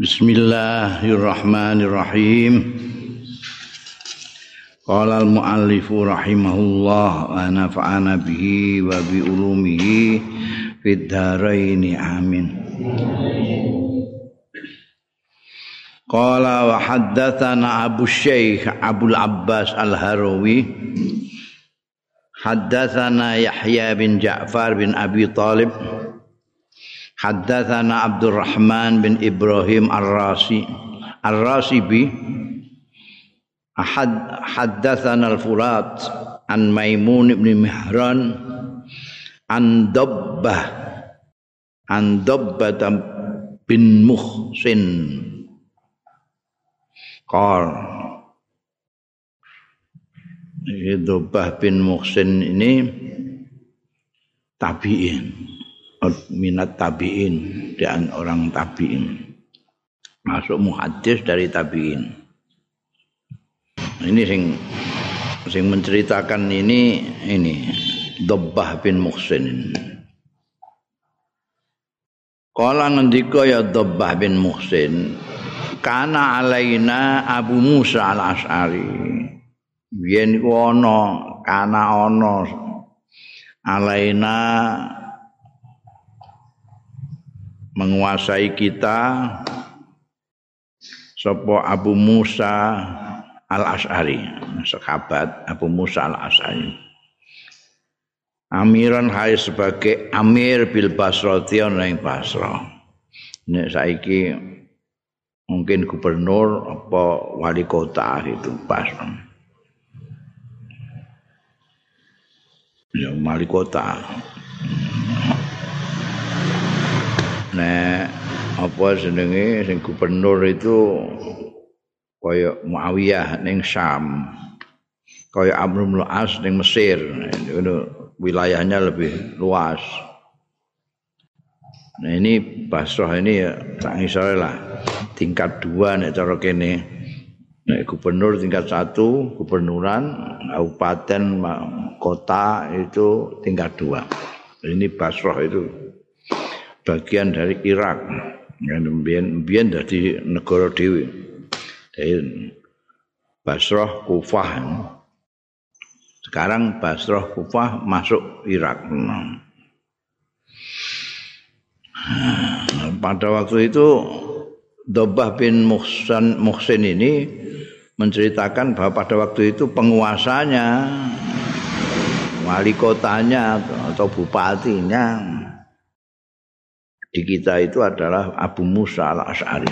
Bismillahirrahmanirrahim. Qala al-muallif rahimahullah wa nafa'ana bihi wa bi ulumihi fid dharain amin. Qala wa haddatsana Abu Syekh Abdul Abbas Al-Harawi Haddatsana Yahya bin Ja'far bin Abi Talib Haddatsana Abdurrahman bin Ibrahim Ar-Rasi Ar-Rasibi Ahad haddatsana Al-Furat an Maimun bin Mihran an Dabbah an Dabbah bin Muhsin Qal Dabbah bin Muhsin ini tabi'in minat tabiin dan orang tabiin. Masuk muhadis dari tabiin. Ini sing sing menceritakan ini ini Dabbah bin Muhsin. Kala ngendika ya Dabbah bin Muhsin kana alaina Abu Musa al-Asy'ari. Yen ana kana ana alaina menguasai kita sapa Abu Musa Al-Asy'ari sahabat Abu Musa Al-Asy'ari. Amiran hai sebagai Amir bil Basrati ing Basra. Nek saiki mungkin gubernur apa wali kota itu Basra. Ya wali kota nek apa jenenge sing gubernur itu kaya Muawiyah ning Syam. Kaya Amr bin As ning Mesir. Itu wilayahnya lebih luas. Nah ini Basrah ini ya tak ngisore lah. Tingkat dua nek cara kene. Nek gubernur tingkat satu gubernuran kabupaten kota itu tingkat dua. Ini Basrah itu bagian dari Irak. Mbien mbien dari negara dewi. Dari Basrah Kufah. Sekarang Basrah Kufah masuk Irak. pada waktu itu Dobah bin Muhsin, Muhsin ini menceritakan bahwa pada waktu itu penguasanya wali kotanya atau bupatinya di kita itu adalah Abu Musa al-Ash'ari.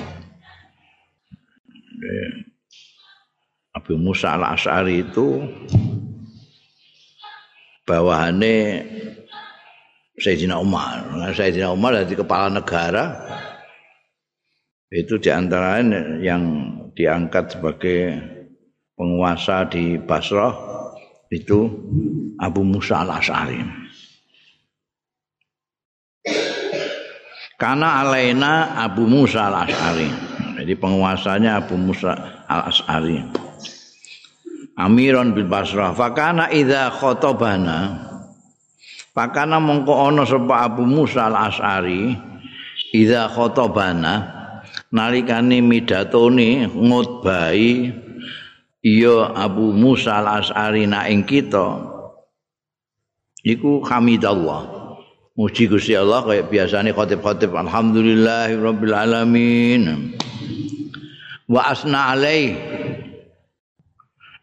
Abu Musa al-Ash'ari itu bawahannya Sayyidina Umar. Nah, Sayyidina Umar dari kepala negara itu diantara yang diangkat sebagai penguasa di Basrah itu Abu Musa al-Ash'ari. Karena alaina Abu Musa al-As'ari. Jadi penguasanya Abu Musa al-As'ari. Amiron bil Basrah. Fakana idza khotobana. Fakana mongko ana sapa Abu Musa al-As'ari idza khotobana nalikane midatone ngutbahi iya Abu Musa al-As'ari na ing kita iku hamidallah muji Gusti Allah kayak biasane khotib-khotib alhamdulillahirabbil alamin. Wa asna alai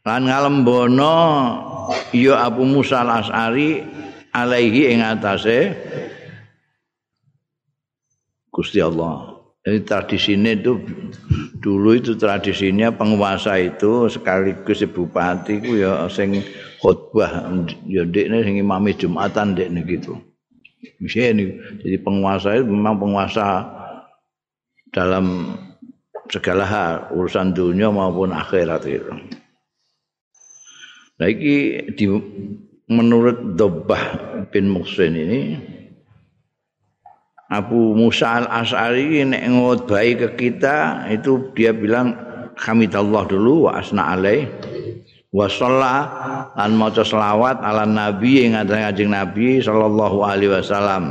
lan ngalembono ya Abu Musa al-As'ari alaihi ing atase Gusti Allah. Jadi tradisinya itu dulu itu tradisinya penguasa itu sekaligus bupati ku ya sing khutbah ya ndekne sing imami Jumatan ndekne gitu. Ini jadi penguasa itu memang penguasa dalam segala hal urusan dunia maupun akhirat itu. Nah ini di, menurut Dobah bin Muhsin ini Abu Musa al Asari ini ngot baik ke kita itu dia bilang hamidallah dulu wa asna alaih wa lan maca selawat ala nabi ing kanjeng nabi sallallahu alaihi wasallam.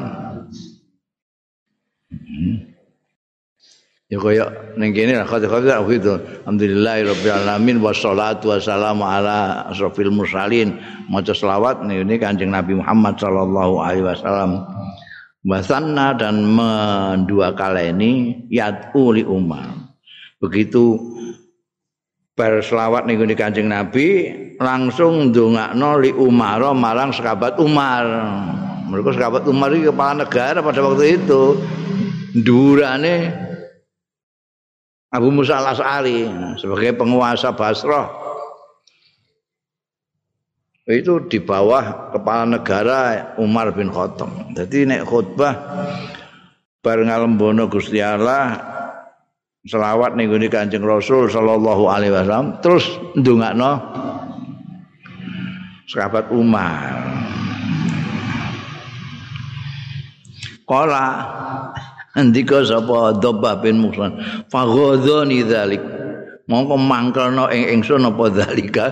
Ya kaya ning kene khotbah khotbah gitu alhamdulillahirabbil alamin wassalatu wassalamu ala asrofil mursalin. Maca selawat ini kanjeng Nabi Muhammad sallallahu alaihi wasallam. Wasanna dan mendua kali ini yat'u li umar begitu bar selawat ning kanjeng Nabi langsung ndongakno li Umar marang sahabat Umar. Mereka sahabat Umar iki kepala negara pada waktu itu. Durane Abu Musa al-As'ari sebagai penguasa Basrah. Itu di bawah kepala negara Umar bin Khattab. Jadi nek khutbah bareng ngalembono Gusti Allah selawat ning gone Kanjeng Rasul sallallahu alaihi wasallam terus ndongakno sahabat Umar. Kala Andika sapa Dobah bin Musan faghadhani dzalik. Mongko mangkelno ing ingsun apa dzalika?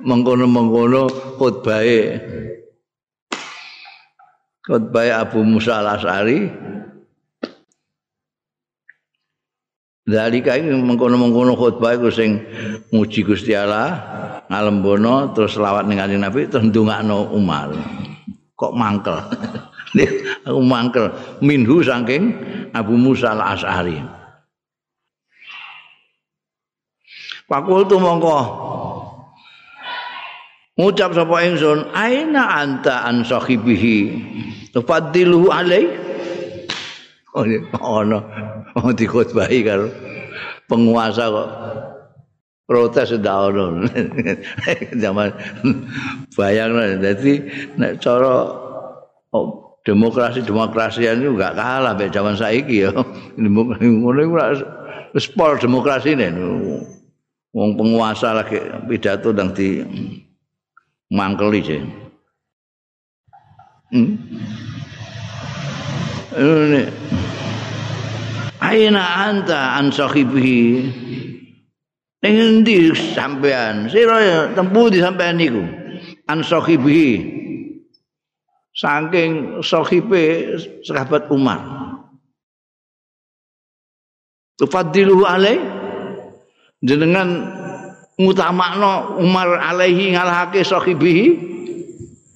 Mengkono-mengkono khutbahe. Khutbahe Abu Musa al-Asy'ari Dalika iki mengkono-mengkono khutbah iku sing muji Gusti Allah ngalembono terus selawat ning Nabi terus ndongakno Umar. Kok mangkel? aku mangkel minhu saking Abu Musa al-As'ari. Pakul tu mongko ngucap sapa ingsun aina anta an sahibihi tufaddiluhu alai oh ono oh dikhotbahi karo penguasa kok. Protes ndak ono. Zaman bayang dadi nek cara oh, demokrasi demokrasi ini enggak kalah be zaman saiki ya. Ngono iku wis pol demokrasi ini wong penguasa lagi pidato dan di mangkeli sih hmm? ini Aina anta an sahibihi Ning endi sampean? Sira tempu di sampean niku. An sahibihi saking sahibe sahabat Umar. Tufaddilu alai jenengan ngutamakno Umar alaihi ngalahake sahibihi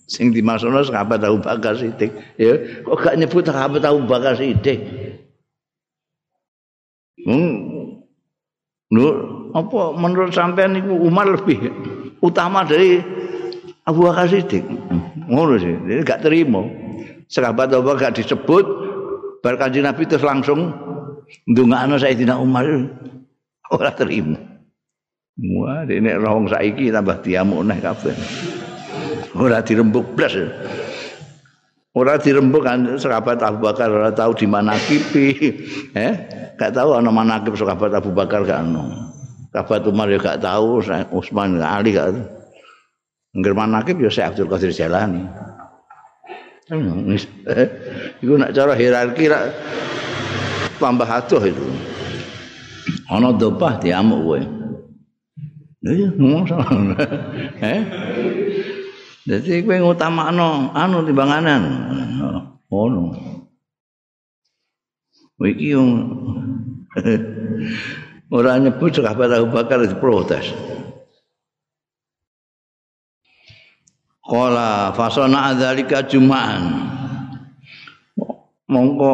sing dimaksudna sahabat Abu Bakar Siddiq ya kok gak nyebut sahabat Abu Bakar Siddiq hmm. Nur, apa menurut sampean niku Umar lebih utama dari Abu Bakar Siddiq? Ngono sih ini gak terima. Sahabat Abu gak disebut bar kanjeng Nabi terus langsung ndongakno Sayyidina Umar. Ora terima. Wah ini rawong saiki tambah diamuk neh kabeh. Ora dirembuk blas ora dirembuk kan sahabat Abu Bakar ora tahu di mana kipi eh gak tahu ana manakib sahabat Abu Bakar gak ono sahabat Umar ya gak tahu Utsman Ali gak tahu Ngger manakib ya Syekh Abdul Qadir Jalani. Iku nak cara hierarki rak tambah adoh itu. Ana dobah diamuk kowe. Ngomong sama. Eh? Jadi kowe ngutamakno anu timbanganan. Ono. Iki yang ora nyebut sahabat Abu Bakar diprotes. Kala fasona adzalika juma'an. Mongko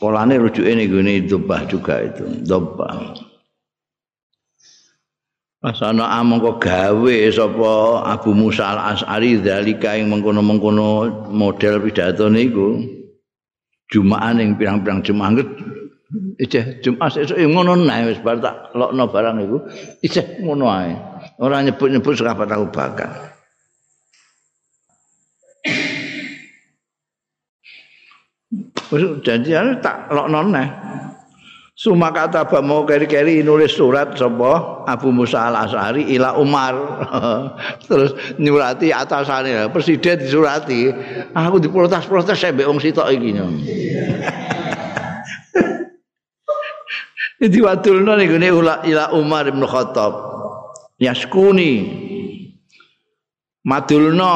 kolane rujuke ning gone dobah juga itu, dobah. Fasana amangka gawe sapa Abu Musa al-As'ari dzalika ing mengkono-mengkono model pidato niku. Juma'an ing pirang-pirang Jumat Ije Jumat esuk ngono nae wis bar tak lokno barang iku. Ije ngono ae. Ora nyebut-nyebut sahabat Abu Bakar. janjian tak lokno neh. Suma kata mau keri-keri nulis surat sapa? Abu Musa al Asari ila Umar. Terus nyurati atasane. Presiden disurati. Aku diprotes-protes saya mbek wong sitok iki nyo Diwadulno ning ila Umar bin Khattab. Yaskuni. Madulno.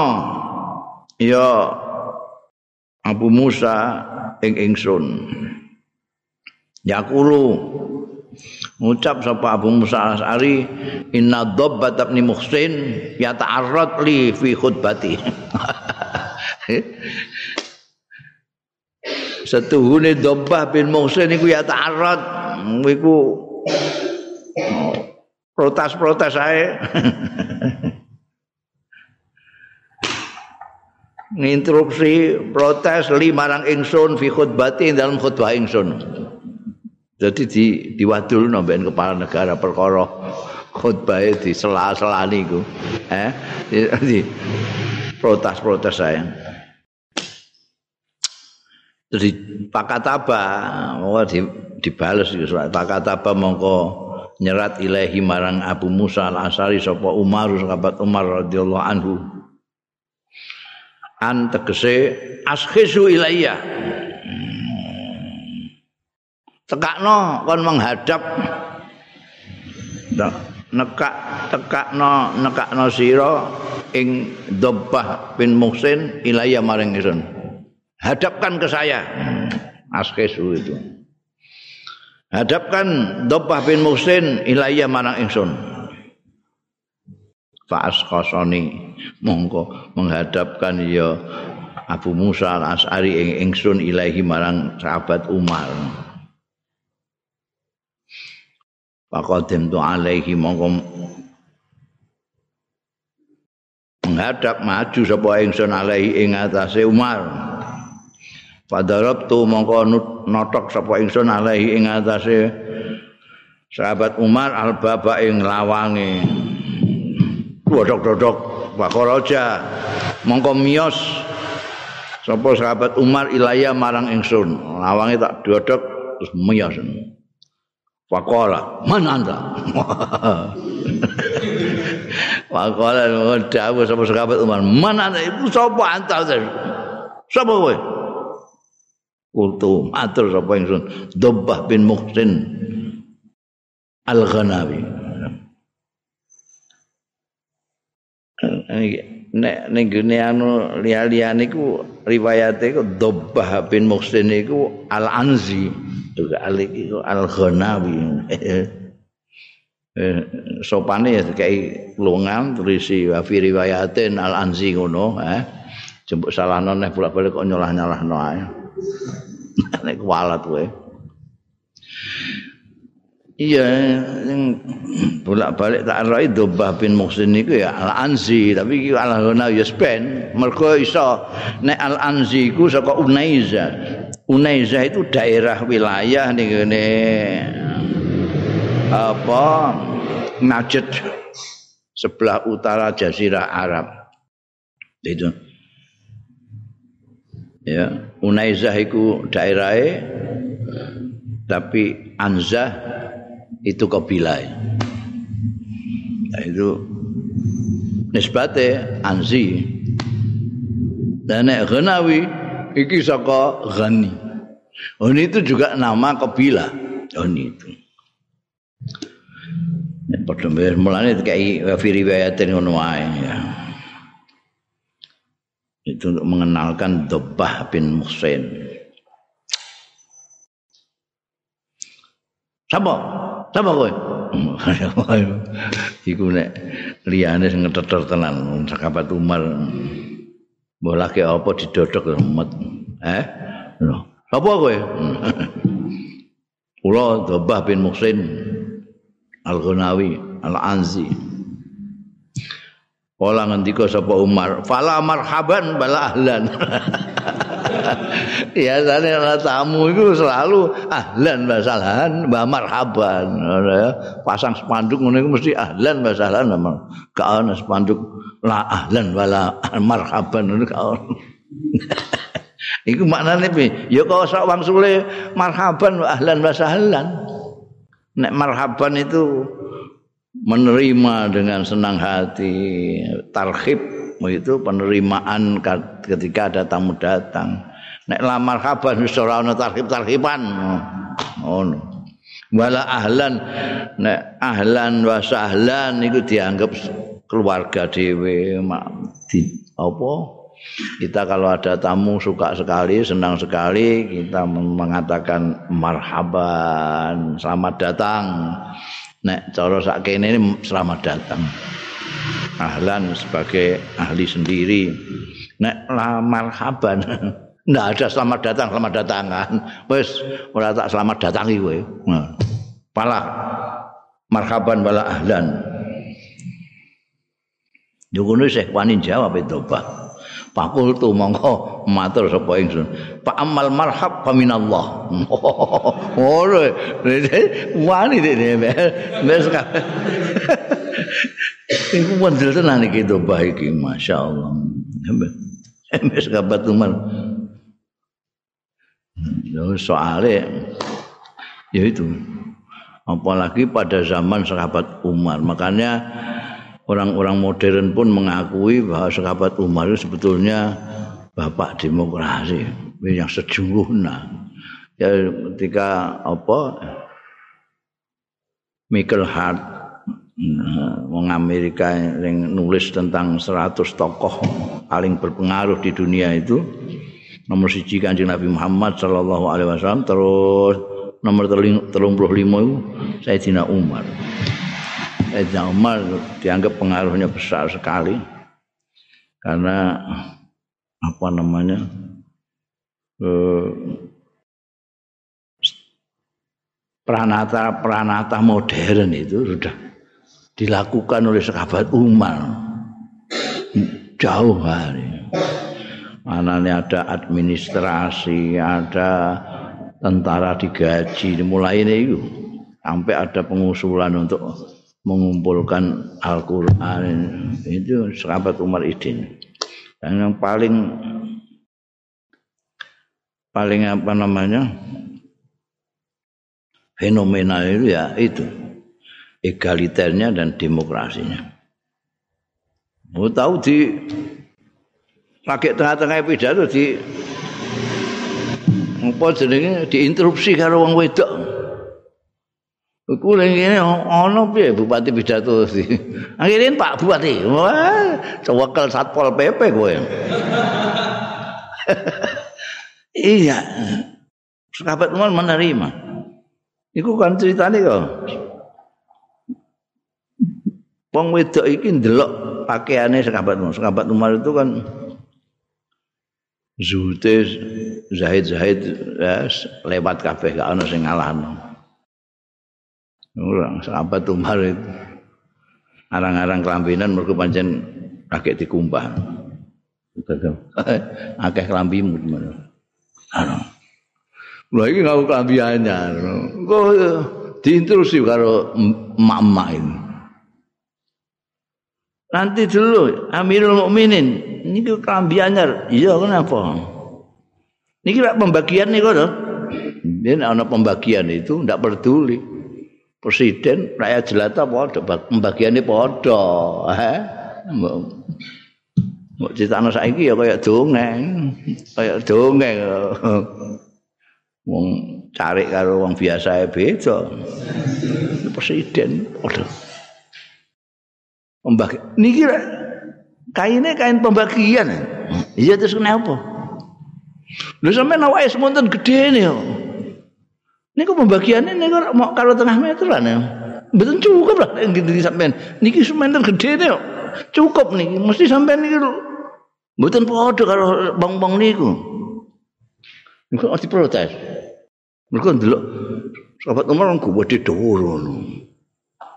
Ya Abu Musa ing ingsun Yakulu ngucap sapa Abu Musa Al-Asy'ari inna dhabbat ibn Muhsin yata'arrad li fi khutbati. Setuhune Dhabbah bin Muhsin iku yata'arrad. Iku protes-protes ae. Nginterupsi protes li marang ingsun fi khutbati dalam khutbah ingsun jadi di diwadul nambahin kepala negara perkara khutbah di sela-sela niku eh di protes-protes saya. Terus di pakataba mau di dibales iki surat pakataba mongko nyerat ilahi marang Abu Musa al-Asari sapa Umar sahabat Umar radhiyallahu anhu. An tegese askhisu ilayya tekakno kon menghadap. Nekak tekakno nekakno sira ing Dhabbah bin Muhsin ilaya maring ingsun hadapkan ke saya. Askesu itu. Hadapkan Dhabbah bin Muhsin ilaya marang ingsun. Fa askosoni mongko menghadapkan ya Abu Musa al-As'ari ing ingsun ilahi marang sahabat Umar. Faqadim tu alaihi mongko menghadap maju sapa ingsun alaihi ing atase Umar. Padarab tu mongko notok sapa ingsun alaihi ing atase sahabat Umar al-baba ing lawange. Dodok-dodok Wakoroja mongko miyos sapa sahabat Umar ilaya marang ingsun. Lawange tak dodok terus miyos. Wakola, mana anda? Wakola, dawuh sapa sahabat Umar, mana anda? Ibu sapa anta? Sapa kowe? Kultu matur sapa ingsun, Dhabbah bin Muhsin Al-Ghanawi. Nek ning gene anu liya-liyane iku riwayate iku Dhabbah bin Muhsin iku Al-Anzi. juga alik itu al ghanawi eh, sopane ya kayak lungan terisi wa fi riwayatin al anzi ngono eh. Jemput salah noneh bolak balik kok nyolah nyolah no ae. Nek kualat kowe iya yang bolak balik tak rai dobah bin muhsin niku ya al anzi tapi iki al ghanawi ya spen mergo iso nek al anzi ku saka unaiza. Unaiza itu daerah wilayah nih gini apa Najd sebelah utara Jazirah Arab. Itu. Ya Unaizah itu daerahnya tapi Anzah itu kabilah nah, itu nisbatnya Anzi dan Ghanawi iki saka Ghani. Oh itu juga nama kabilah. Oh itu. Nek padha mulane kayak fi riwayatin ngono wae ya. Itu untuk mengenalkan Dobah bin Muhsin. Sapa? Sapa kowe? Iku nek liyane sing ngeteter tenan sakabat Umar. Mbah lagi apa didodok remet. Eh? Apa kowe? Kula Dobah bin Muhsin Al-Ghunawi Al-Anzi. Kala ngendika sapa Umar, "Fala marhaban bala ahlan." ya sane tamu itu selalu ahlan basalan wa marhaban. Ya. pasang spanduk iku mesti ahlan basalan gak ana spanduk la ahlan wala marhaban ngono gak ana iku maknane piye? Ya kok sak wangsule marhaban wa ahlan basalan nek marhaban itu menerima dengan senang hati. Tarhib itu penerimaan ketika ada tamu datang nek la marhaban wis ora ana tarhib-tarhiban ngono wala ahlan nek ahlan wa sahlan iku dianggap keluarga dhewe di apa Kita kalau ada tamu suka sekali, senang sekali, kita mengatakan marhaban, selamat datang. Nek cara sak ini selamat datang. Ahlan sebagai ahli sendiri. Nek lah marhaban. Nggak ada selamat datang, selamat datangan. Wes ora tak selamat datangi kowe. Nah. Pala marhaban wala ahlan. Yo ngono sih wani jawab itu, Pak. Pakul mongko matur sapa ingsun. Pak amal marhab fa minallah. Ora wani dene. Wes Iku wandel tenan iki to iki masyaallah. Wes kabat umar. Yo soalnya ya itu. Apalagi pada zaman sahabat Umar. Makanya orang-orang modern pun mengakui bahwa sahabat Umar itu sebetulnya bapak demokrasi yang sejujurnya ya ketika apa Michael Hart wong Amerika yang nulis tentang 100 tokoh paling berpengaruh di dunia itu nomor siji kanjeng Nabi Muhammad Sallallahu Alaihi Wasallam terus nomor telung puluh lima itu Sayyidina Umar. Sayyidina Umar dianggap pengaruhnya besar sekali karena apa namanya eh, peranata peranata modern itu sudah dilakukan oleh sahabat Umar. Jauh hari mana ada administrasi ada tentara digaji mulai ini sampai ada pengusulan untuk mengumpulkan Al-Quran itu sahabat Umar Idin. Dan yang paling paling apa namanya fenomenal itu ya itu. Egaliternya dan demokrasinya. Mau tahu di pakai tengah-tengah pidato di apa jenenge diinterupsi karo wong wedok Iku ning kene ana piye bupati pidato sih. Akhirin Pak Bupati. Wah, cewekal Satpol PP kowe. iya. Sahabat Umar menerima. Iku kan ceritane kok. Wong wedok iki ndelok pakaiane sahabat Umar. Sahabat Umar itu kan Zuhute Zahid Zahid ya, lewat kabeh gak ana sing ngalahno. Orang sahabat Umar itu arang-arang kelambinan mereka pancen kakek dikumpah. Akeh kelambimu gimana? Ano. Lha iki ngau kelambi anyar. Kok diintrusi karo emak-emak ini. Nanti dulu Amirul Mukminin ini kelambi anyar. Iya kenapa? Ini kira pembagian nih kok. Ini ada pembagian itu tidak peduli. presiden rakyat jelata padha pembagiane padha eh Mbok critane saiki ya kaya dongeng, kaya dongeng. Wong cari karo wong biasa beda. Presiden padha. Pembagi niki kaine kain pembagian. Iya terus kenapa? Lha sampean awake semonten gedene yo. Niku pembagiannya niku mau kalau tengah meteran ya. Betul cukup lah yang gitu sampean. Niki sementer gede nih. Cukup nih, mesti sampean niki Betul podo kalau bang-bang niku. Niku harus diprotes. Mereka dulu sahabat nomor orang gue di dulu.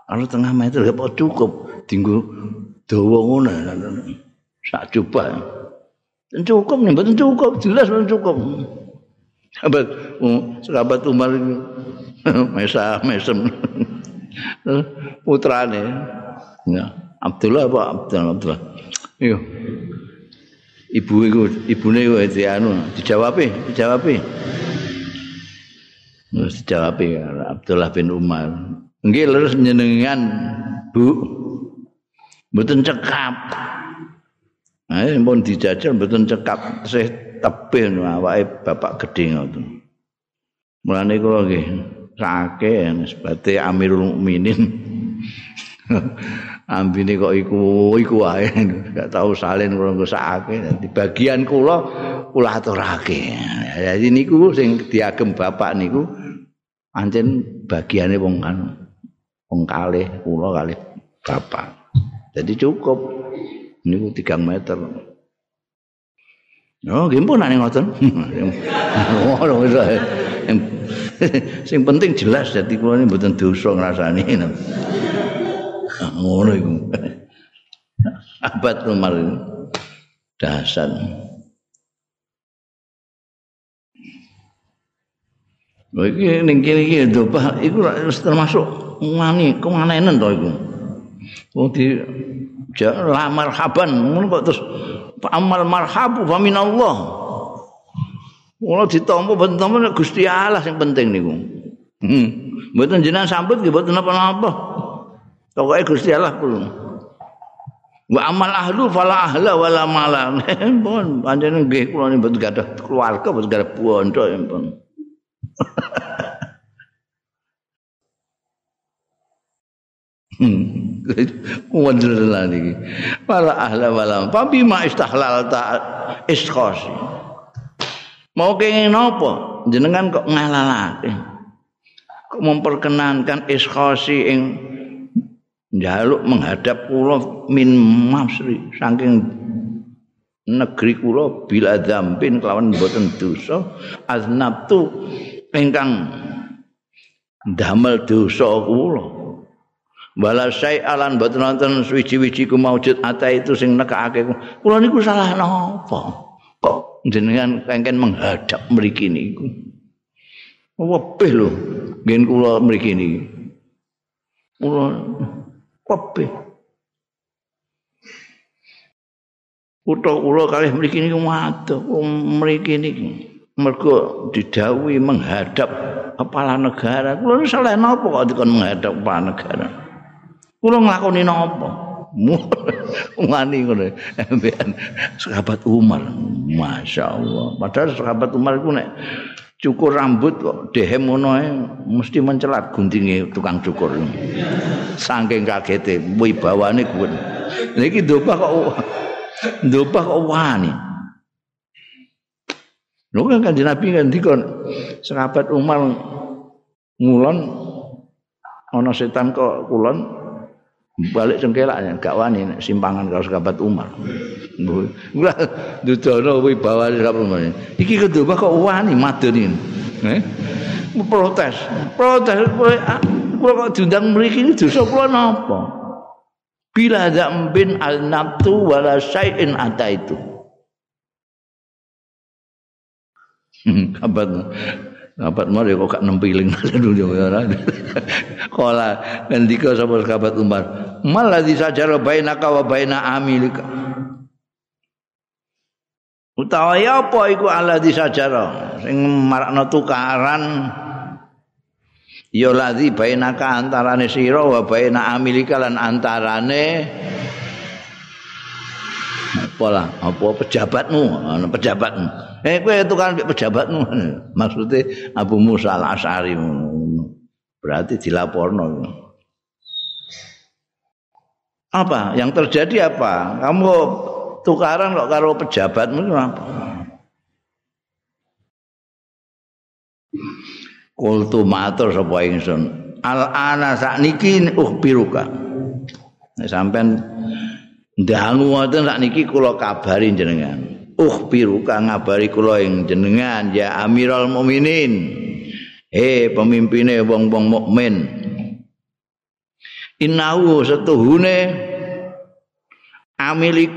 Kalau tengah meter gak cukup, tinggal dawa ngono. Sak coba. Cukup nih, betul cukup, jelas betul cukup. sahabat sahabat Umar mesa mesem. Putrane. Ya Abdullah apa? Abdullah Abdullah. Iyo ibu iku ibune iku anu dijawabi dijawabi. Terus dijawabi Abdullah bin Umar nggih leres nyenengan Bu. Mboten cekap. Ayo pun dijajal mboten cekap. Sih tebih awake bapak gedhe ngoten. Mulane kula nggih sake sebate Amirul Mukminin. ambine kok iku iku wae. Gak tau salin kula ngusake di bagian kula kula aturake. Jadi niku sing diagem bapak niku ancen bagiane wong kan wong kalih kula kalih bapak. Jadi cukup. Niku 3 meter. Oh, nggih pun nek ngoten. Oh, sing penting jelas dadi kula ini mboten dosa ngrasani. ngono iku. Abad dasar Lha iki ning kene iki dobah iku termasuk ngani kemanenen to iku. Wong di lamar haban ngono kok terus amal marhabu fa minallah. Ora ditampa ben tampa Gusti Allah sing penting niku. Hmm. Mboten jenengan sambut nggih mboten apa-apa. Pokoke Gusti Allah kulo. Wa amal ahlu fala ahla wala mala. Pun pancen nggih kula niku gadah keluarga, boten gadah bondo pun. Wonder lah niki. Wala ahla wala. Tapi ma istahlal ta isqasi. Mau kenging napa? Jenengan kok ngalalake. Kok memperkenankan isqasi ing njaluk menghadap kula min masri saking negeri kula bila zampin kelawan boten dosa aznabtu ingkang damel dosa kula bala sai alan boten nonton suwi-wiji ku maujud ata itu sing nekake kula niku salah napa kok jenengan kengken menghadap mriki niku wepih lho ngen kula mriki niki kula kabeh. Kutha kula kalih mriki niku matur, mriki niki mergo didhawuhi menghadap kepala negara. Kula salah napa kok dikon menghadap kepala negara? Kula nglakoni napa? Ngani ngono. Sahabat Umar, Masya Allah. Padahal sahabat Umar itu nek cukur rambut kok dehem ngono mesti mencelat guntinge tukang cukur. Saking kagete wibawane kuwi. Niki dobah kok dobah kok wani. Lho kan kanjeng Nabi ngendikon sahabat Umar ngulon ana setan kok kulon balik cengkelaknya gak wani simpangan kalau sahabat Umar. Ora dudono wibawa sahabat Umar. Iki kedua kok wani madeni. Eh? Protes. Protes kula kok diundang mriki iki dosa kula napa? Bila dzambin al-nabtu wala syai'in ataitu. Kabat Sahabat Umar ya kok gak nempiling dunia ora. Kala ngendika sapa sahabat Umar, "Mal ladzi sajara bainaka wa baina amilika." Utawa ya apa iku alladzi sajara sing marakno tukaran ya ladzi bainaka antarane sira wa baina amilika lan antarane apa lah? Apa pejabatmu? Pejabatmu eh kowe tukang pejabatmu. Maksudnya Abu Musa al-Asy'ari berarti dilaporno. Apa? Yang terjadi apa? Kamu tukaran kok karo pejabatmu? Apa? Kultu matur sapa ingsun? Al ana sakniki uhbiruka. Sampean Dangu wonten sakniki kula kabari jenengan. Uh biru kang ngabari kula ing jenengan ya Amirul Mukminin. Eh pemimpine wong-wong mukmin. Innahu setuhune amilik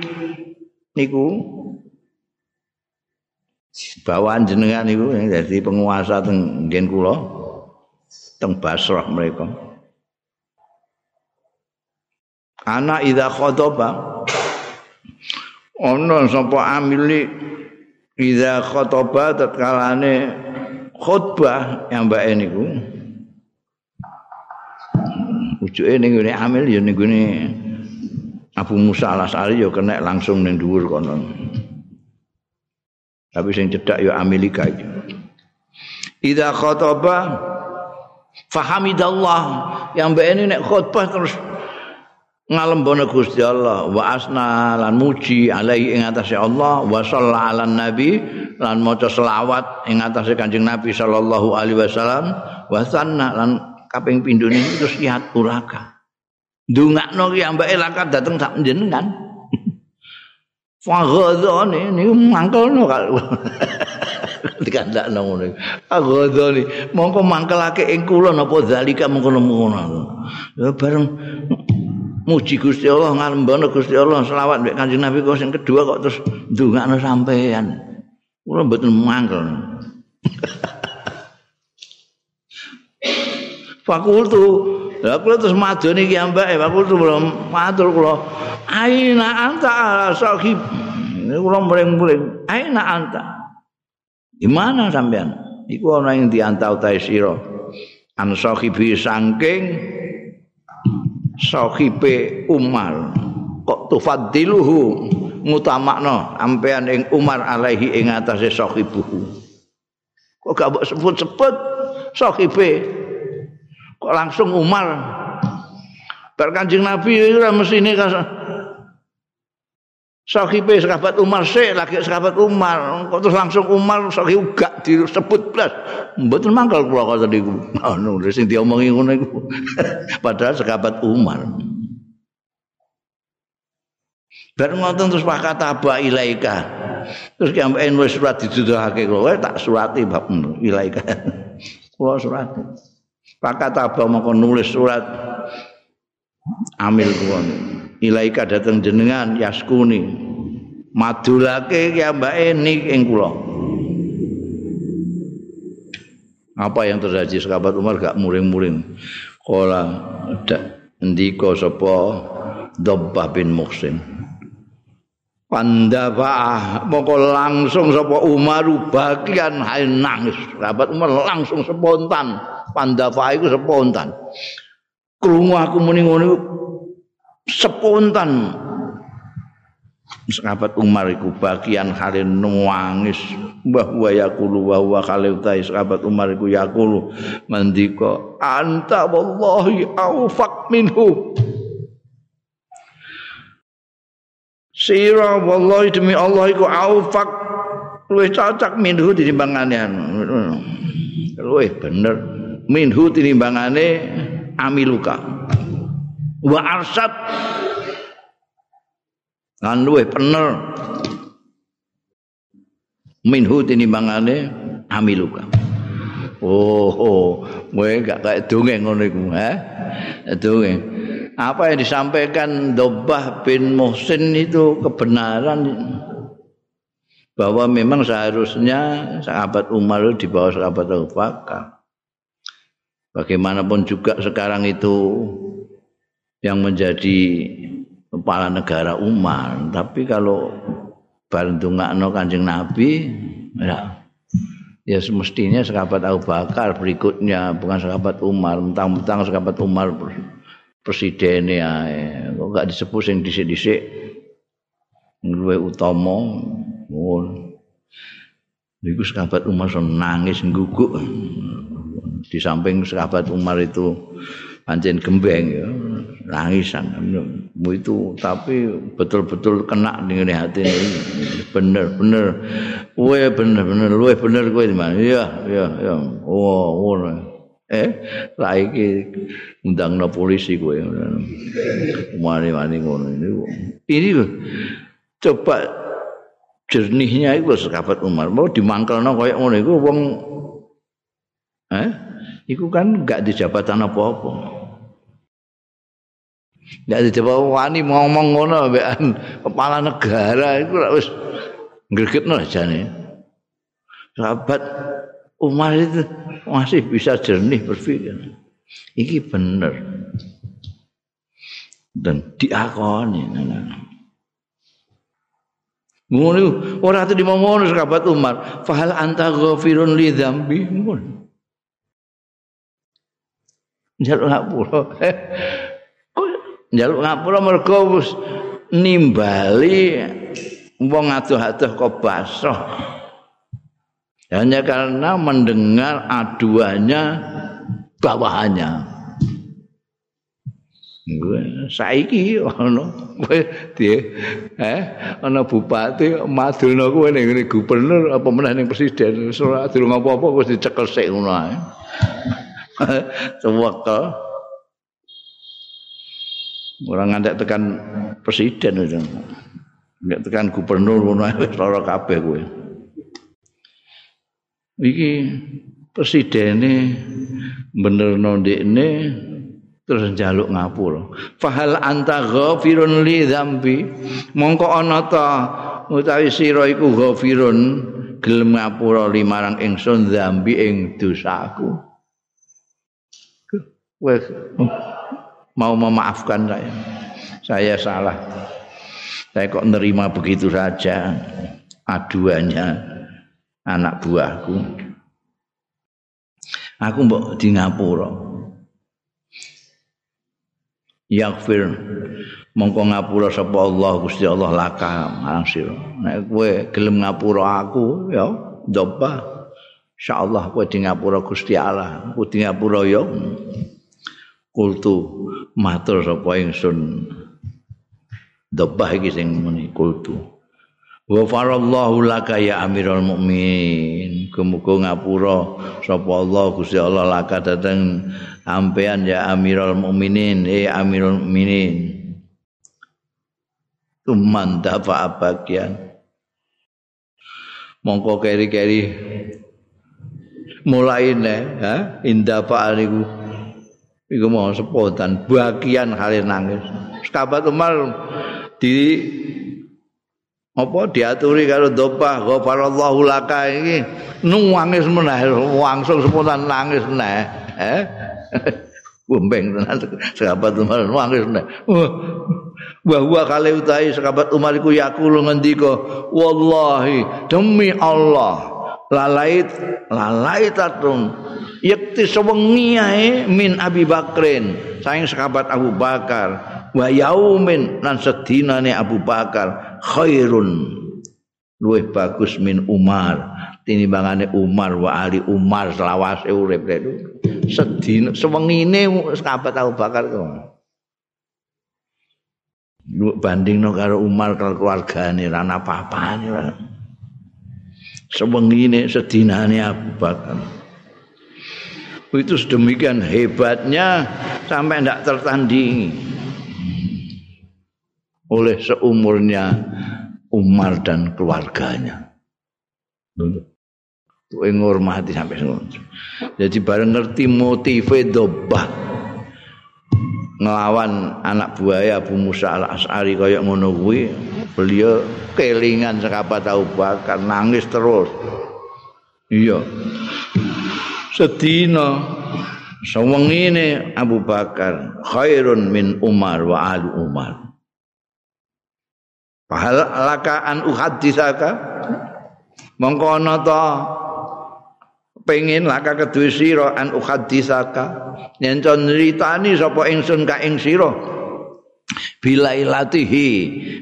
niku bawaan jenengan niku dadi penguasa teng nggen kula teng Basrah mereka. ana idza khotoba ana sapa amili idza khotoba tatkalane khutbah yang mbak niku. Ujuke ning ngene amil ya ning ngene Abu Musa al-As'ari ya kena langsung ning dhuwur kono. Tapi sing cedak ya amilika iki idza khotoba fahamidallah. Yang mbak ini nek khutbah terus ngalembono Gusti Allah wa asna lan muji alaihi ing atase Allah wa sallallahu nabi lan maca selawat ing atase Kanjeng Nabi sallallahu alaihi wasallam wa sanna lan kaping pindho niku terus yaturaka ndongakno ki ambake lakat dateng sak jenengan faghadhani niku mangkelno kalau dikandakno ngono faghadhani mongko mangkelake ing kula napa zalika mengkono-mengkono. Ya bareng muji Gusti Allah ngalembono Gusti Allah selawat mbek Kanjeng Nabi kok sing kedua kok terus ndongakno sampean. Kula mboten mangkel. Fakultu Ya kula terus madoni iki ambake fakultu belum matur kula. Aina anta sahib. Ini kula muring-muring. Aina anta. Di mana sampean? Iku ana ing diantau ta sira. An sahibi saking sahibe Umar. Kok tufaddiluhu ngutamakno ampean ing Umar alaihi ing atase sahibuhu. Kok gak mbok sebut-sebut sahibe? Kok langsung Umar? Bar Kanjeng Nabi ora mesine sahibe sahabat Umar sik lagi sahabat Umar kok terus langsung Umar sahib gak disebut blas mboten mangkal kula kok tadi anu sing diomongi ngono iku padahal sahabat Umar Bar ngoten terus pak kata ba ilaika. Terus ki ambek wis surat diduduhake kula tak surati bab ilaika. Kula surati. Pak kata ba mongko nulis surat amil kula. Ilaika dateng jenengan yaskuni. Madulake ya mbak nik ing kula. Apa yang terjadi sahabat Umar? Gak muring-muring. Kala ndika sapa Dhabbah bin Muhsin. Pandafa moko langsung sapa Umar bagian hal nangis. Sahabat Umar langsung spontan. Pandafa itu spontan. Krungu aku muni ngono spontan sahabat Umar iku bagian halin nangis. Bahwa yaqulu wa huwa sahabat Umar iku yaqulu ngendika anta wallahi aufak minhu. Sira wallahi demi Allah iku aufak luwih cocok minhu tinimbangane luwih bener minhu tinimbangane amiluka wa arsad. Lan luwih bener minhu tinimbangane amiluka. Oh oh kowe gak kayak dongeng ngono iku ha dongeng apa yang disampaikan Dobah bin Muhsin itu kebenaran? Bahwa memang seharusnya sahabat Umar itu di bawah sahabat Abu Bakar. Bagaimanapun juga sekarang itu yang menjadi kepala negara Umar. Tapi kalau barendungakno Kanjeng Nabi ya ya semestinya sahabat Abu Bakar berikutnya bukan sahabat Umar, mentang-mentang sahabat Umar presiden ya. Kok gak disebut sing dhisik-dhisik luwe utama ngono. Iku sahabat Umar nangis ngguguk di samping sahabat Umar itu pancen gembeng ya nangisan itu tapi betul-betul kena dengan hati ini. Bener bener. We bener bener. We bener kowe di mana iya iya iya. Oh oh eh lah iki polisi kowe. Mari-mari ngono ini. Ini coba jernihnya itu sahabat Umar. Mau dimangkelno koyo ngono iku wong eh iku kan gak di jabatan apa-apa Ndak dijawab wani ngomong ngono mbekan kepala negara iku lak wis gregetno jane. Sahabat Umar itu masih bisa jernih berpikir. Iki bener. Dan diakoni. Ngono ora tadi mau ngono sahabat Umar, fahal anta ghafirun li dzambi. Jaluk ngapura. Njaluk ngapura mergo wis nimbali wong adoh-adoh kok basah. Hanya karena mendengar aduannya bawahannya. Saiki ana kowe di eh ana bupati madulno kowe ning ngene gubernur apa meneh ning presiden ora durung apa-apa wis dicekel sik ngono ae. Sewektu ora ngantek tekan presiden itu. Ngantek tekan gubernur ngono wis ora kabeh kowe. Iki presidene benerno ndekne terus njaluk ngapura fahal anta ghafirun li dzambi? Mongko ana ta utawi sira iku ghafirun gelem ngapura limarang ingsun dzambi ing dosaku? Wes mau memaafkan saya. Saya salah. Saya kok nerima begitu saja. Aduannya anak buahku. Aku mbok di ngapura. Yaghfir mongko ngapura sapa Allah Gusti Allah laka sira. Nek kowe gelem ngapura aku ya doba insyaallah kowe di ngapura Gusti Allah. Di ngapura ya kultu matur sapa ingsun. Doba iki sing muni kultu. Wa farallahu laka ya amirul mukmin kemuga ngapura sapa Allah Gusti Allah laka dateng ampean ya amirul mukminin eh amirul mukminin. Tuman dafa abagian mongko keri-keri mulai ne ha? Indafa niku iku mau sepotan bagian kali nangis. Sahabat Umar di apa diaturi karo dopah ghafarallahu laka iki nangis meneh langsung spontan nangis meneh eh? Bumbeng tenan sahabat Umar nangis meneh. Wa huwa kale utahi sahabat Umar iku yaqulu ngendika wallahi demi Allah lalait lalaitatun. Yakti sewengi ae min Abi Bakrin. Saing sahabat Abu Bakar. Wa yaumin lan sedinane Abu Bakar khairun. Luwih bagus min Umar. Tinimbangane Umar wa Ali Umar selawase urip itu. Sedina sewengine sahabat Abu Bakar kok bandingno karo Umar karo keluargane ra apa-apane sewengine sedinane Abu Bakar itu sedemikian hebatnya sampai tidak tertandingi oleh seumurnya Umar dan keluarganya. Itu ngormati sampai ngono. Jadi bareng ngerti motive dobah ngelawan anak buaya Abu Musa al Asari kayak ngono beliau kelingan sekapa tahu bakar nangis terus. Iya. Sedina sewengine Abu Bakar khairun min Umar wa ali Umar. Fahal laka an uhadisaka? Mongko ana ta? Pengin laka kedue sira an uhadisaka? Yen nritani sapa ingsun ka ing sira bilailatihi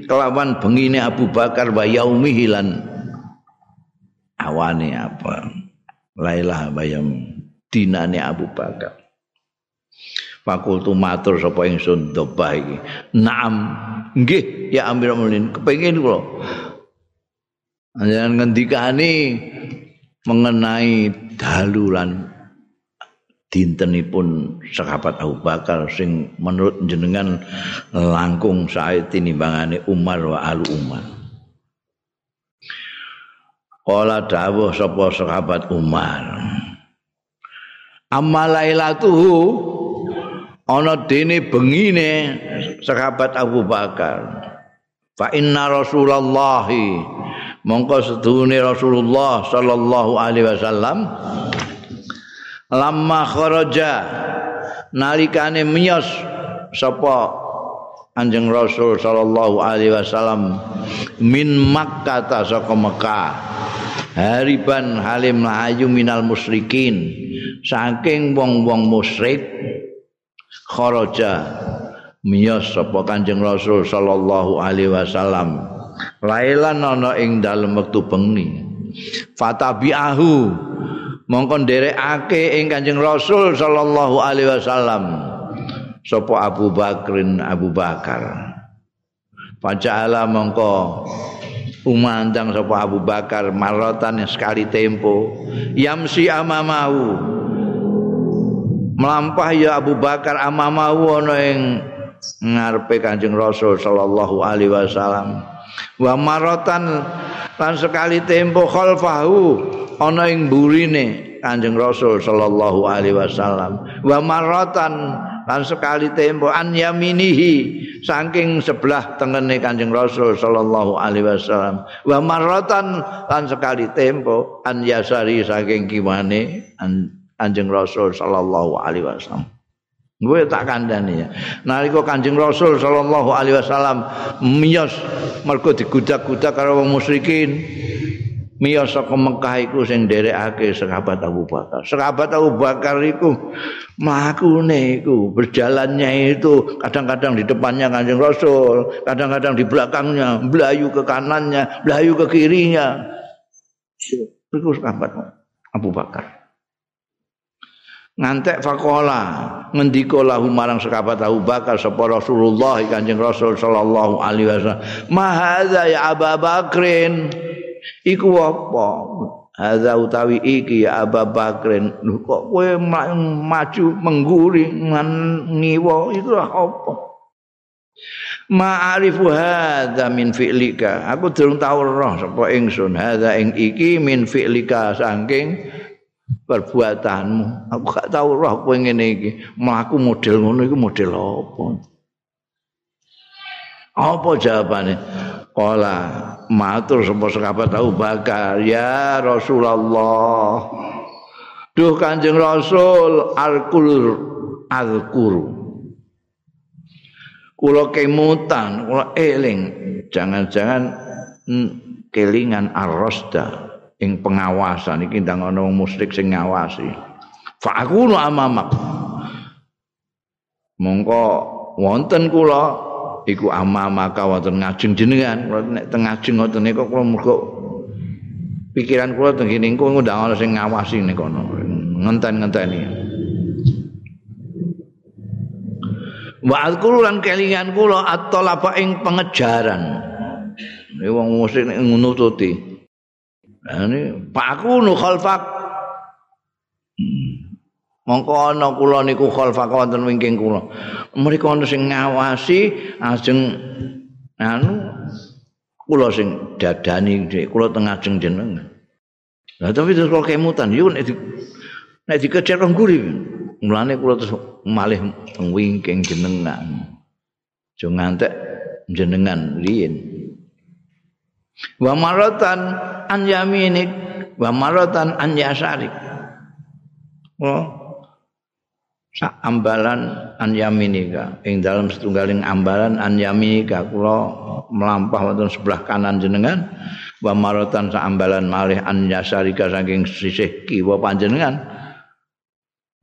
kelawan bengine Abu Bakar wa yaumihi lan awane apa? Lailah bayam dinane Abu Bakar. Fakultu matur sapa ingsun dobah iki. Naam nggih ya amirul mukminin kepengin kula. Anjen ngendikani mengenai dalu lan dintenipun sahabat Abu Bakar sing menurut jenengan langkung sae tinimbangane Umar wa Alu Umar. Kala dawuh sapa sahabat Umar Amma lailatuhu ana dene bengine sahabat Abu Bakar. Fa inna rasulullah mongko sedune Rasulullah sallallahu alaihi wasallam lamma kharaja. Nalikane miyos sapa Anjing Rasul sallallahu alaihi wasallam min Makkah saka Mekah. Hariban halim lahayu minal musyrikin. Saking wong-wong musyrik kharaja. Miyas sapa Kanjeng Rasul sallallahu alaihi wasallam. Lailan ana ing dalem wektu bengi. Fatabi'ahu mongko nderekake ing Kanjeng Rasul sallallahu alaihi wasallam. Sapa Abu Bakrin Abu Bakar. Faja'ala mongko umandang sapa Abu Bakar maratan sekali tempo. Yamsi amamahu. Melampah ya Abu Bakar amamahu ana ing ngarepe Kanjeng Rasul sallallahu alaihi wasallam. Wa maratan lan sekali tempo khalfahu ana ing burine Kanjeng Rasul sallallahu alaihi wasallam wa maratan lan sekali tempo an yaminihi saking sebelah tengene Kanjeng Rasul sallallahu alaihi wasallam wa maratan lan sekali tempo an yasari saking kiwane Kanjeng Rasul sallallahu alaihi wasallam Gue tak kandani ya. Nalika Kanjeng Rasul sallallahu alaihi wasallam miyos mergo digudak-gudak karo wong musyrikin. Miyos saka Mekah iku sing nderekake sahabat Abu Bakar. Sahabat Abu Bakar iku mlakune iku berjalannya itu kadang-kadang di depannya Kanjeng Rasul, kadang-kadang di belakangnya, belayu ke kanannya, belayu ke kirinya. Iku sahabat Abu Bakar. ngantek fakola ngendika lahu marang sahabat Abu Bakar sapa Rasulullah Kanjeng Rasul sallallahu alaihi wasallam ma ya Abu Bakrin iku apa? Hadza utawi iki ya Abu Bakrin. Kok kowe maju mengguri ngiwa? Itu apa? Ma'arifu hadza min fi'lika. Aku durung tau roh sapa ingsun. Hadza ing iki min fi'lika saking perbuatanmu. Aku gak tau roh kowe ngene iki. Mlaku model ngono iku model apa apa jawabane Kala matur sapa sahabat tahu bakar ya Rasulullah. Duh Kanjeng Rasul alkul alkur. Kula kemutan, kula eling. Jangan-jangan mm, kelingan arrosda ing pengawasan iki ndang ana wong musyrik sing ngawasi. Fa aku amamak. Mongko wonten kula iku ama maka wonten ngajeng jenengan. Nek teng ngajeng ngoten niku kula mergo pikiran kula teng kene engko ngundang ana sing ngawasi nek kono ngenten-ngenteni. Wa azkuru lan kelingan kula at-talaba ing pengejaran. Wong musik nek nututi ini pak aku nu khalfak. Mongko ana kula niku khalfa wonten wingking kula. Mriku ana sing ngawasi ajeng anu kula sing dadani kula teng ajeng jeneng. Lah tapi terus kok kemutan yo nek di nek dikejar kok nguri. Mulane kula terus malih teng wingking jenengan. Jo ngantek jenengan riyin wa maratan an yaminik wa maratan an yasarik oh sak ambalan an yaminika ing dalam setunggaling ambalan an yaminika kula melampah wonten sebelah kanan jenengan. Wa marotan sak ambalan malih an yasarika saking sisih kiwa panjenengan.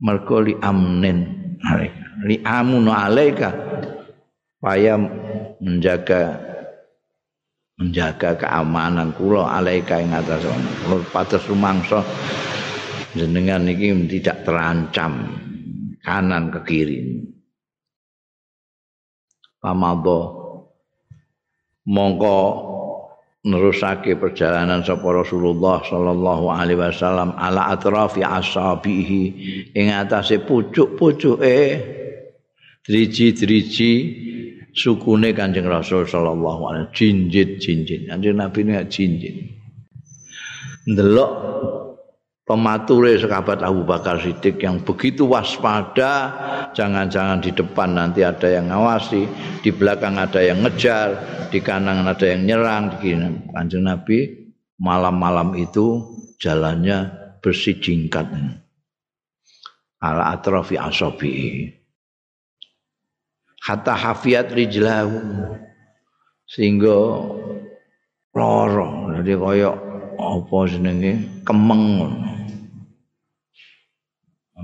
Mergo li amnen li amun alaika. Supaya menjaga menjaga keamanan kula alaika ing atas. Kula pados rumangsa jenengan iki tidak terancam kanan ke kiri. Pamado mongko nerusake perjalanan sapa Rasulullah sallallahu alaihi wasallam ala atrafi ashabihi ing atase pucuk-pucuke driji-driji sukune Kanjeng Rasul sallallahu alaihi jinjit-jinjit. Kanjeng Nabi ini jinjit. Ndelok pemature sahabat Abu Bakar Siddiq yang begitu waspada jangan-jangan di depan nanti ada yang ngawasi di belakang ada yang ngejar di kanan ada yang nyerang kanjeng Nabi malam-malam itu jalannya bersih jingkat. Ala atrafi asobi hatta hafiat rijlahu. Sehingga loro jadi koyok apa jenenge? Kemeng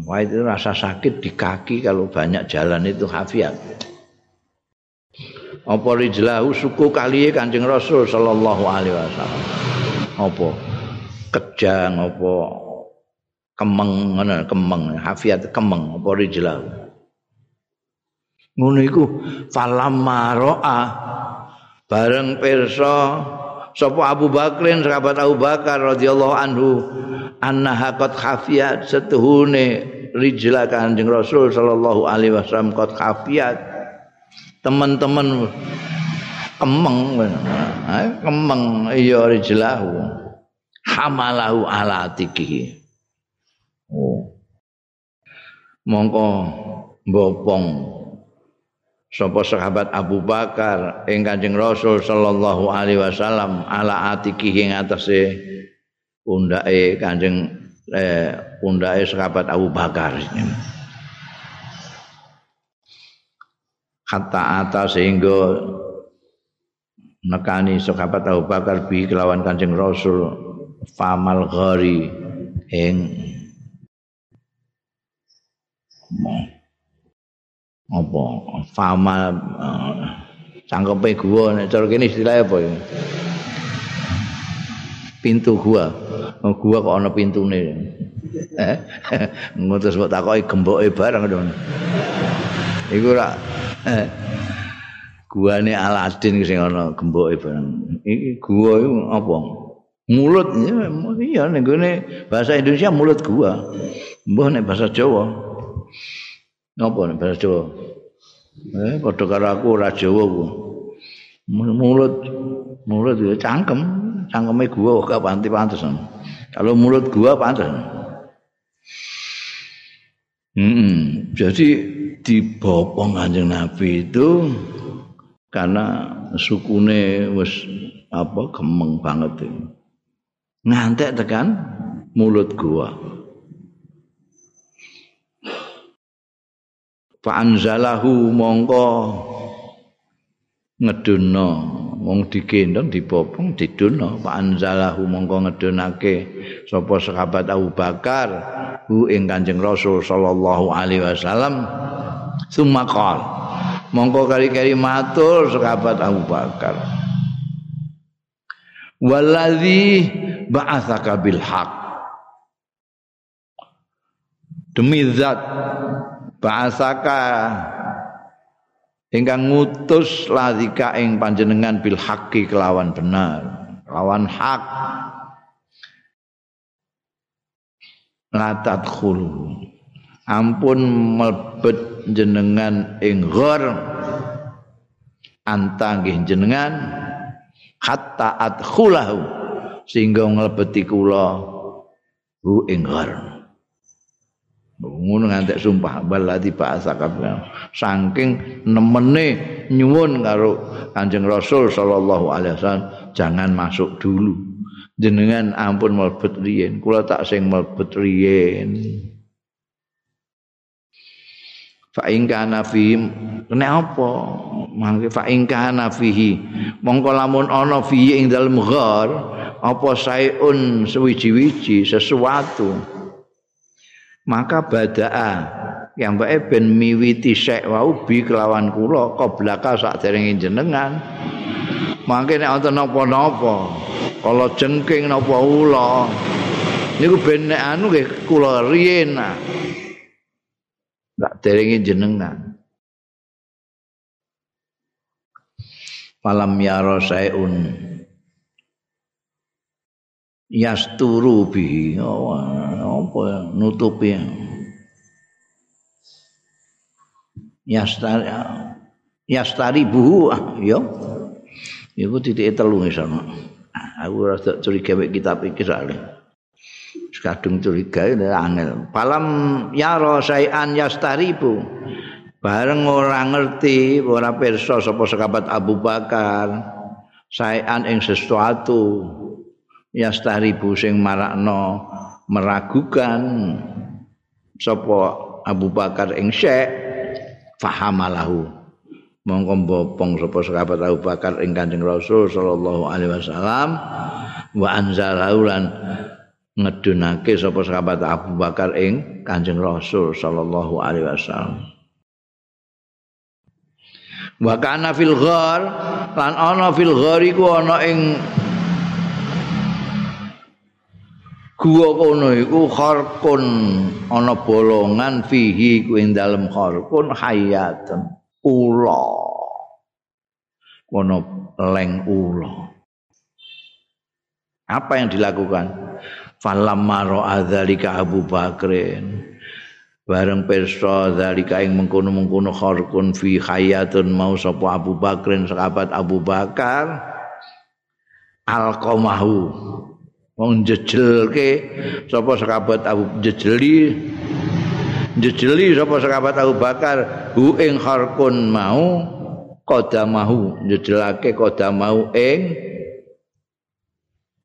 Wah itu rasa sakit di kaki kalau banyak jalan itu hafiat. Apa rijlahu suku kali Kanjeng Rasul sallallahu alaihi wasallam. Apa kejang apa kemeng ngono kemeng hafiat kemeng apa rijlahu. ngono iku falamma ra'a bareng pirsa sapa Abu Bakrin sahabat Abu Bakar radhiyallahu anhu annaha qad khafiyat. Setuhune rijla Kanjeng Rasul sallallahu alaihi wasallam qad khafiyat. Teman-teman kemeng kemeng iya rijlahu. Hamalahu ala tikihi oh. Mongko mbopong sapa sahabat Abu Bakar ing Kanjeng Rasul sallallahu alaihi wasallam ala atiki ing atase pundake Kanjeng eh, pundake sahabat Abu Bakar. Kata atas sehingga nekani sahabat Abu Bakar bi kelawan Kanjeng Rasul famal ghari ing apa? Fama uh, cangkepe gua nek cara kene istilahnya apa ya? Pintu gua. Oh, gua kok ana pintune. Eh? Ngono sebut takoki gemboke bareng dong iku ora eh guane Aladin sing ana gemboke bareng. Iki gua iku apa? Mulut iya nek bahasa Indonesia mulut gua. Mbah nek bahasa Jawa Napa nek bahasa Jawa? Eh padha karo aku ora Jawa ku. Mulut mulut ya cangkem, cangkeme gua gak panti pantes. Kalau mulut gua pantes. Hmm, jadi dibopong Kanjeng Nabi itu karena sukune wis apa gemeng banget itu. Ngantek tekan mulut gua. Fa'anzalahu mongko. Ngeduna wong digendong dipopong didono fa'anzalahu mongko ngedunake sapa sahabat Abu Bakar hu ing Kanjeng Rasul sallallahu alaihi wasallam. Sumakal mongko kali-kali matur sahabat Abu Bakar. Waladzi ba'atsaka bil haq. Demi zat bahasaka ingkang ngutus ladika ing panjenengan bil haqqi kelawan benar lawan hak. Latat khulu ampun melebet jenengan ing ghor. Antanggih jenengan hatta adkhulahu sehingga nglebeti kula hu ing ghor ngono ngantek sumpah balati bahasa kabeh saking nemene nyuwun karo Kanjeng Rasul sallallahu alaihi wasallam jangan masuk dulu. Jenengan ampun mlebet riyen kula tak sing mlebet riyen. Fa in kana fi nek apa? Mangke fa in kana fihi. Mongko lamun ana fi ing dalem ghar apa saeun suwiji-wiji sesuatu maka badaa yang bae ben miwiti sek wau bi kelawan kula qoblaka sak derenge jenengan. Mangke nek wonten napa-napa kala jengking napa ula. Niku ben nek anu nggih kula riyen. Sak derenge jenengan. Falam yaro sayun yasturu bi oh, apa nutupi yastari yastari buhu ya iku titik telu sono. Aku rada curiga mek kitab iki soalnya. Kadung curiga angel. Palam yaro sayan yastaribu. Bareng ora ngerti ora pirsa sapa sahabat Abu Bakar. Sayan ing sesuatu yastaribu sing marakno meragukan sapa Abu Bakar ing Syekh fahamalahu. Mongko bopong sapa sahabat Abu Bakar ing Kanjeng Rasul sallallahu alaihi wasallam wa anzalahu lan ngedunake sapa sahabat Abu Bakar ing Kanjeng Rasul sallallahu alaihi wasallam. Wa kana fil ghar lan ana fil ghar iku ana ing Gua kono iku kharkun ana bolongan fihi kuwi dalem kharkun hayatun ula. Kono leng ula. Apa yang dilakukan? Falamma ra'a dzalika Abu Bakrin. Bareng pirsa zalika ing mengkono-mengkono kharkun fi hayatun mau sapa Abu Bakrin sahabat Abu Bakar. Alqamahu wong jejelke sapa sahabat Abu jejeli? Jejeli sapa sahabat Abu Bakar? Hu ing kharkun mau qadamahu jejelake qadamahu ing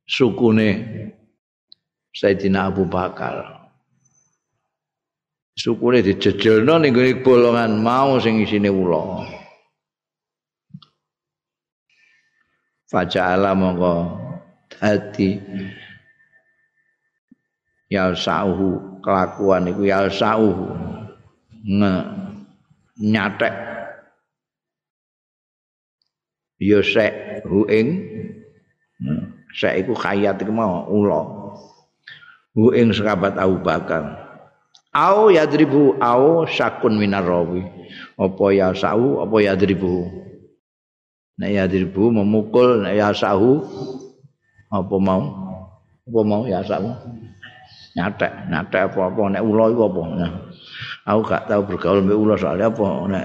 sukune Sayyidina Abu Bakar. Sukune dijejelno ning bolongan mau sing isine ula. Faja'ala mongko dadi ya sauhu kelakuan iku ya sauhu nge nyatek. Ya sek hu ing sek iku khayat iku mau ula. Hu ing sahabat Abu Bakar. Au yadribu au minar rawi. Apa ya sahu apa yadribu? Nek yadribu memukul nek ya sahu apa mau? Apa mau ya sahu nyatek nyatek apa apa nek ula iku apa nah, aku gak tahu bergaul mbek ula soalnya apa nek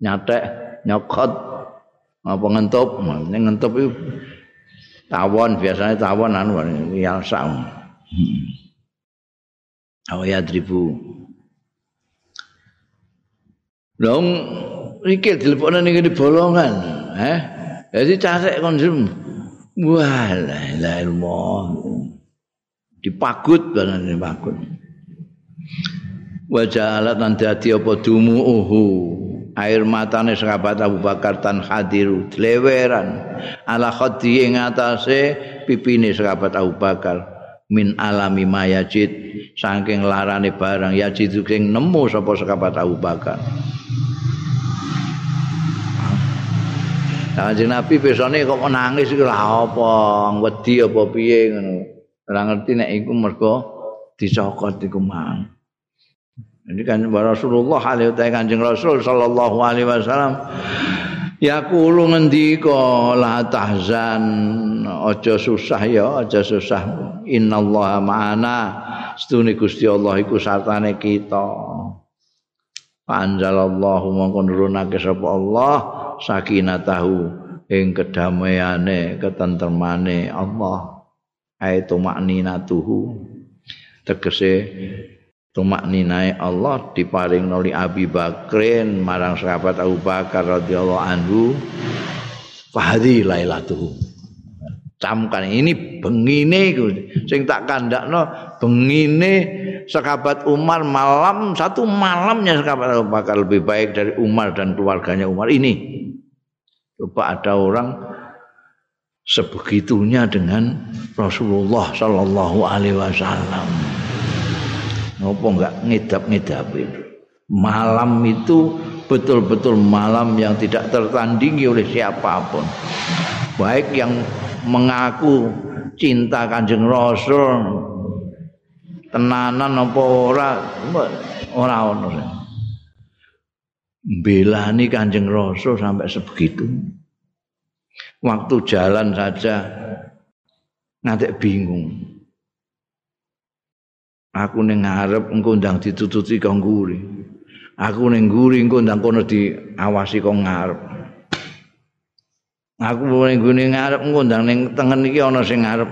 nyatek nyokot apa ngentup nek ngentup itu tawon biasanya tawon anu ya sahu hmm. yadribu Long iki dilepokne ning bolongan, eh. Jadi casek konsum. Wah, la ilaha Dipagut banan dipagut. Wajah alat hati apa dumu uhu. Air matane sahabat Abu Bakar tan hadiru. Leweran ala khadi ing atase pipine sahabat Abu Bakar. Min alami mayajid saking larane barang ya jitu sing nemu sapa sekabat Abu Bakar. Kanjeng Nabi besone kok nangis iku lha apa? Wedi apa piye? ngono ora ngerti nek iku mergo dicokot iku mang. Ini kan Rasulullah alaihi Kanjeng Rasul sallallahu alaihi wasallam ya kulo ngendika la tahzan aja susah ya aja susah. Innallaha ma'ana. Stune Gusti Allah iku sartane kita. Panjalallahu mongko nurunake sapa Allah sakinatahu ing kedamaiane ketentremane Allah aitu makninatuhu tegese tumak ninae Allah diparing noli Abi Bakrin marang sahabat Abu Bakar radhiyallahu anhu. Fahdi lailatuhu. Camkan ini bengine sing tak kandakno bengine sahabat Umar malam satu malamnya sahabat Abu Bakar lebih baik dari Umar dan keluarganya Umar. Ini coba ada orang sebegitunya dengan Rasulullah Shallallahu Alaihi Wasallam. Ngopo enggak ngidap-ngidap itu malam itu betul-betul malam yang tidak tertandingi oleh siapapun. Baik yang mengaku cinta kanjeng rasul tenanan apa ora ora ono. Belani kanjeng rasul sampai sebegitu waktu jalan saja nanti bingung. Aku ning ngarep engko ndang ditututi kok ngguri aku ning ngguri engko ndang kono diawasi kok ngarep. Aku ning ngguri ngarep engko ndang ning tengen iki ana sing ngarep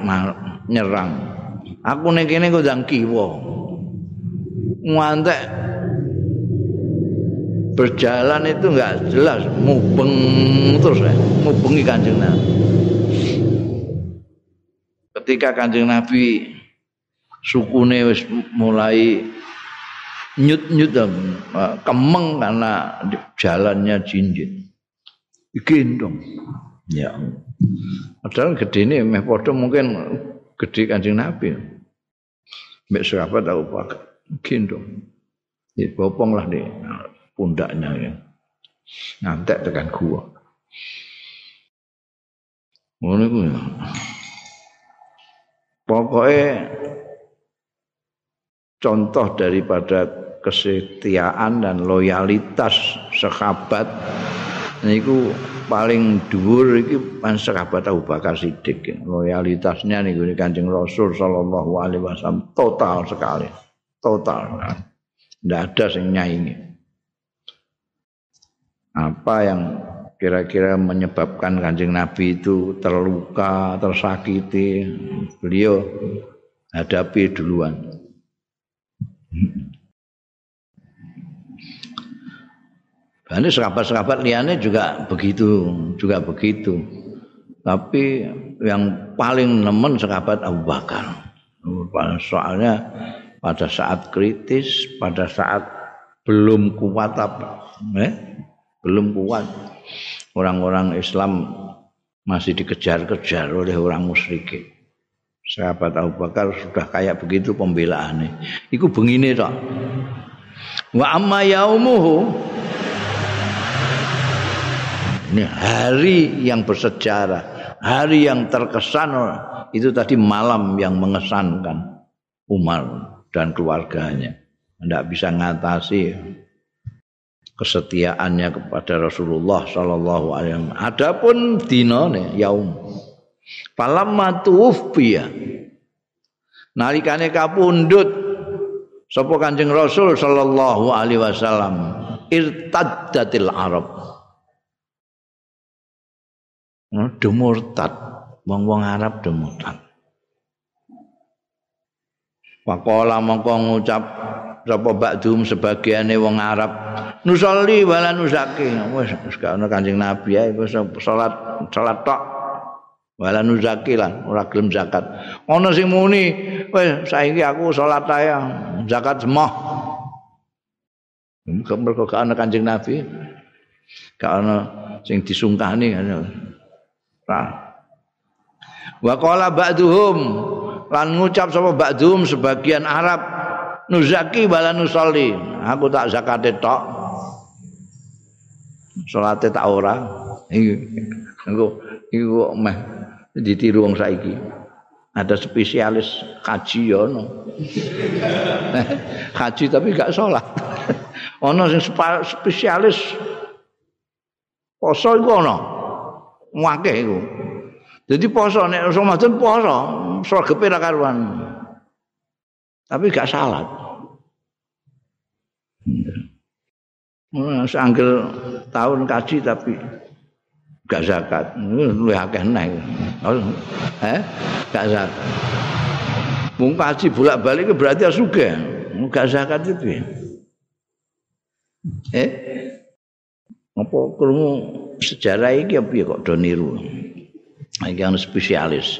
nyerang. Aku ning kene engko ndang kiwa. Ngantek berjalan itu enggak jelas mubeng terus ya mubengi kanjeng Nabi. Ketika kanjeng Nabi sukune wis mulai nyut-nyut kemeng karena jalannya jinjit. Digendong ya. Padahal gede ini meh podo mungkin gede kancing nabi. Mbak siapa tahu pak gendong. Ya bopong lah nih pundaknya ya. Ngantek tekan gua. Ngono ya. Pokoknya contoh daripada kesetiaan dan loyalitas sahabat niku paling dhuwur iki pan sahabat Abu Bakar Siddiq loyalitasnya niku Kanjeng Rasul sallallahu alaihi wasallam total sekali total. Ndak ada sing nyaingi apa yang kira-kira menyebabkan Kanjeng Nabi itu terluka, tersakiti, beliau hadapi duluan. Ini sahabat-sahabat liane juga begitu, juga begitu. Tapi yang paling nemen sahabat Abu Bakar. Soalnya pada saat kritis, pada saat belum kuat apa, eh? Belum kuat. Orang-orang Islam masih dikejar-kejar oleh orang musyrik. Sahabat Abu Bakar sudah kayak begitu pembelaannya. Iku begini tok. Wa amma yaumuhu ini hari yang bersejarah, hari yang terkesan itu tadi malam yang mengesankan Umar dan keluarganya. Tidak bisa ngatasi kesetiaannya kepada Rasulullah Shallallahu Alaihi Wasallam. Adapun dino nih yaum. Palamma tuwfiya. Nalikane kapundut sapa Kanjeng Rasul sallallahu alaihi wasallam irtaddatil Arab. Demurtad wong-wong Arab demurtad Pakola mongko ngucap sapa ba'dhum sebagiane wong Arab? Nusolli wala nuzaki. Wis gak ana Kanjeng Nabi ae wis salat salat tok. Wala nuzaki lan ora gelem zakat. Ana sing muni wis saiki aku salat ae zakat semoh. Mergo gak ana Kanjeng Nabi. Ana sing disungkani. Wa qala ba'duhum lan ngucap sapa ba'duhum sebagian Arab nuzaki bala nusolli. Aku tak zakate tok. Salate tak ora. Engko iku meh ditiru wong saiki. Ada spesialis haji ya no. haji tapi gak sholat. ono sing spesialis poso iku ono. Wakeh iku. Jadi poso nek Ramadan poso, sregepe ra karuan. Tapi gak salat. Nah, sanggel tahun kaji tapi gak zakat. Luwih akeh neh. Eh? Gak zakat. Mung kaji bolak-balik berarti sugih. Gak zakat itu. Eh? Apa krungu sejarah iki apa kok do niru. Iki ana spesialis.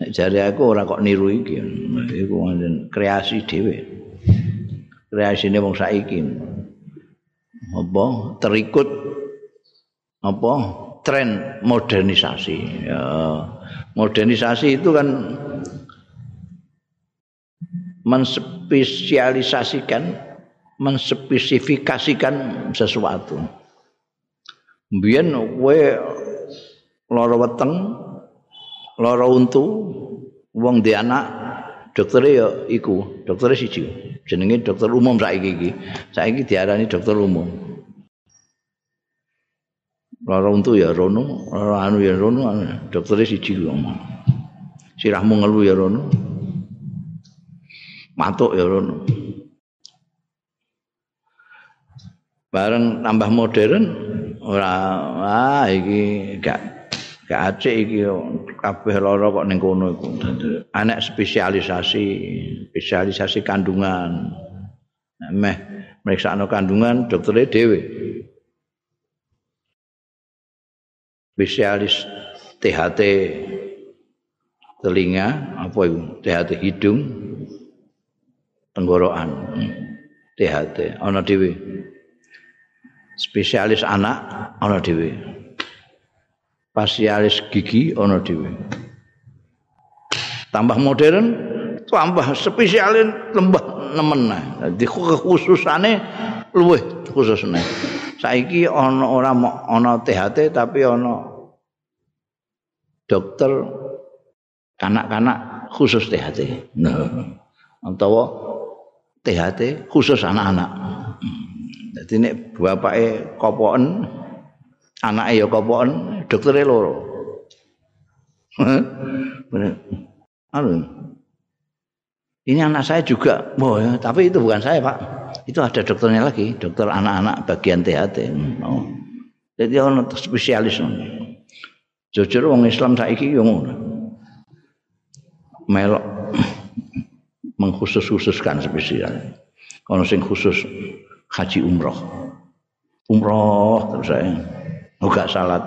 Nek jare aku ora kok niru iki. Iku kreasi dhewe. Kreasine wong saiki. Apa terikut apa tren modernisasi. Ya, modernisasi itu kan menspesialisasikan menspesifikasikan sesuatu. Biyen kowe lara weteng, lara untu, wong di anak, dokter ya iku, dokter siji. Jenenge dokter umum saiki iki. Saiki diarani dokter umum. Lara untu ya rono, lara anu ya rono, dokter siji ngomong. Sirahmu ngelu ya rono. Matuk ya rono. bareng tambah modern ora ah iki gak acik iki kabeh lara kok ning kono iku. Anak spesialisasi spesialisasi kandungan. Meh meriksa kandungan dokternya dewe spesialis THT telinga apa itu THT hidung tenggorokan. THT ana dhewe. Spesialis anak ana dhewe. Spesialis gigi ana dhewe. Tambah modern, tambah spesialis lembah nemen. Dadi khususane luwih khususane. Saiki ana ora ana THT tapi ana dokter kanak-kanak khusus THT. Nah, atau THT khusus anak-anak. Jadi nek bapake kopoken, anake ya kopoken, doktere loro. Anu. Ini anak saya juga, oh, ya, tapi itu bukan saya pak. Itu ada dokternya lagi, dokter anak-anak bagian THT. Oh. Jadi orang spesialis. Jujur orang Islam saiki ngono. Melok mengkhusus-khususkan spesial. Ono sing khusus haji umroh. Umroh terus saya enggak salat.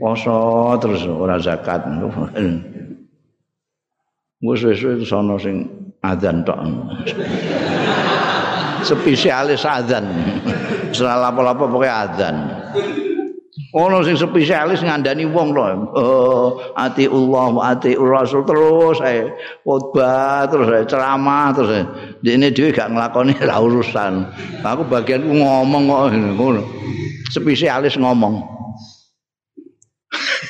Poso terus ora zakat. Gue sesuai itu sono sing adzan tok. Spesialis adzan. Salah apa-apa pokoknya adzan. Ono sing spesialis ngandani wong lho. Oh, ati Allah ati Rasul terus saya khotbah terus saya ceramah terus saya. Dene dhewe gak nglakoni ra urusan. Aku bagian ngomong kok ngono. Spesialis ngomong.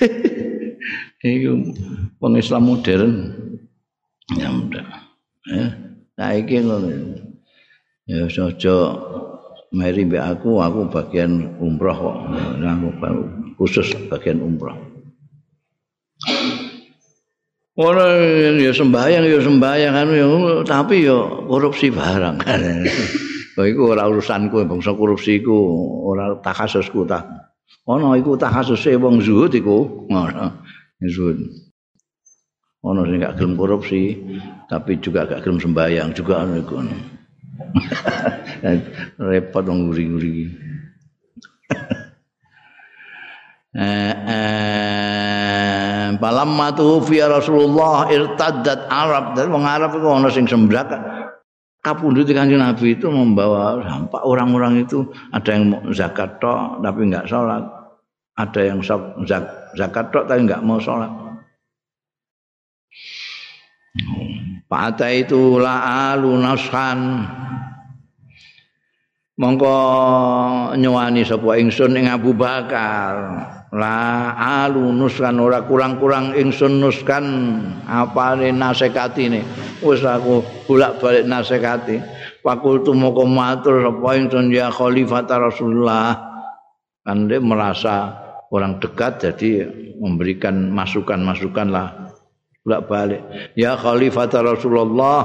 Iku wong Islam modern. Ya udah. Ya, saiki ngono. Ya aja mari mbek aku, aku bagian umroh kok. Aku khusus bagian umroh. Orang ya sembahyang ya sembahyang kan ya tapi ya korupsi barang. Oh iku ora urusanku bangsa korupsi iku ora takasusku ta. Ono iku takasuse wong zuhud iku. Ngono. Zuhud. Ono sing gak gelem korupsi tapi juga gak gelem sembahyang juga ono iku. repot wong nguri-nguri. Eh, eh, Palamma tufi Rasulullah irtaddat Arab dan wong Arab itu ana sing sembrak kapundhut kanjeng Nabi itu membawa dampak. Orang-orang itu ada yang zakat tok tapi enggak sholat. Ada yang zakat tok tapi enggak mau sholat. Pak itu la alu nashan. Mongko nyuwani sapa ingsun ing Abu Bakar la alunus kan ora kurang-kurang ingsun nuskan apane nasekatine wis aku bolak-balik nasekati. Fakultu moko matur sapa ingsun ya khalifah Rasulullah. Kan dia merasa orang dekat jadi memberikan masukan-masukan lah. Bolak-balik. Ya khalifah Rasulullah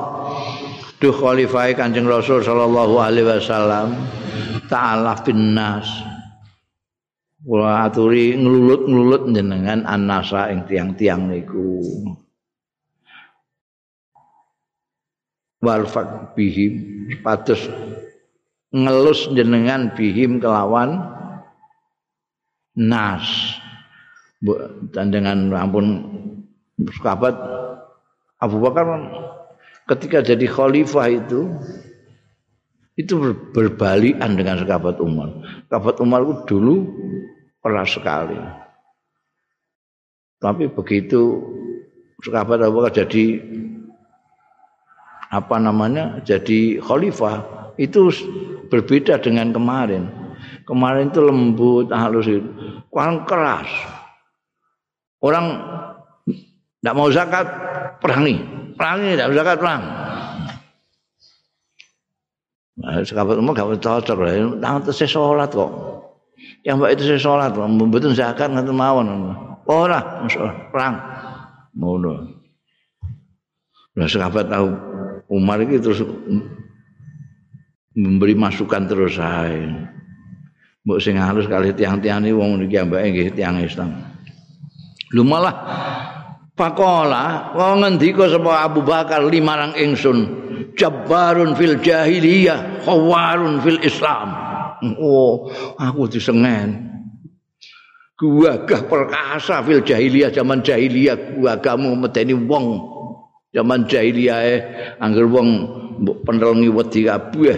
duh khalifah Kanjeng Rasul sallallahu alaihi wasallam ta'ala finnas kula aturi nglulut-nglulut jenengan annasa ing tiang-tiang niku walfak bihim patus ngelus jenengan bihim kelawan nas dan dengan ampun sahabat Abu Bakar ketika jadi khalifah itu itu berbalikan dengan sahabat Umar. Sahabat Umar itu dulu keras sekali. Tapi begitu sahabat Abu Bakar jadi apa namanya? jadi khalifah itu berbeda dengan kemarin. Kemarin itu lembut, halus itu. Kurang keras. Orang tidak mau zakat, perangi. perangi tidak zakat perang. Nah, sekabat umur gak cocok lah. Tangan itu saya sholat kok. Yang mbak itu saya sholat. Betul zakat nggak mawon. Oh lah, perang. Mau Nah, sekabat tahu Umar itu terus memberi masukan terus saya. Mbok sing halus kali tiang-tiang ini wong niki ambake nggih tiang Islam. Lu malah Pakola wong ngendika sapa Abu Bakar limarang ingsun jabbarun fil jahiliyah khawarun fil Islam. Oh, aku disengen. Gagah perkasa fil jahiliyah zaman jahiliyah gagamu medeni wong zaman jahiliyah e angger wong mbok penelngi wedi kabeh.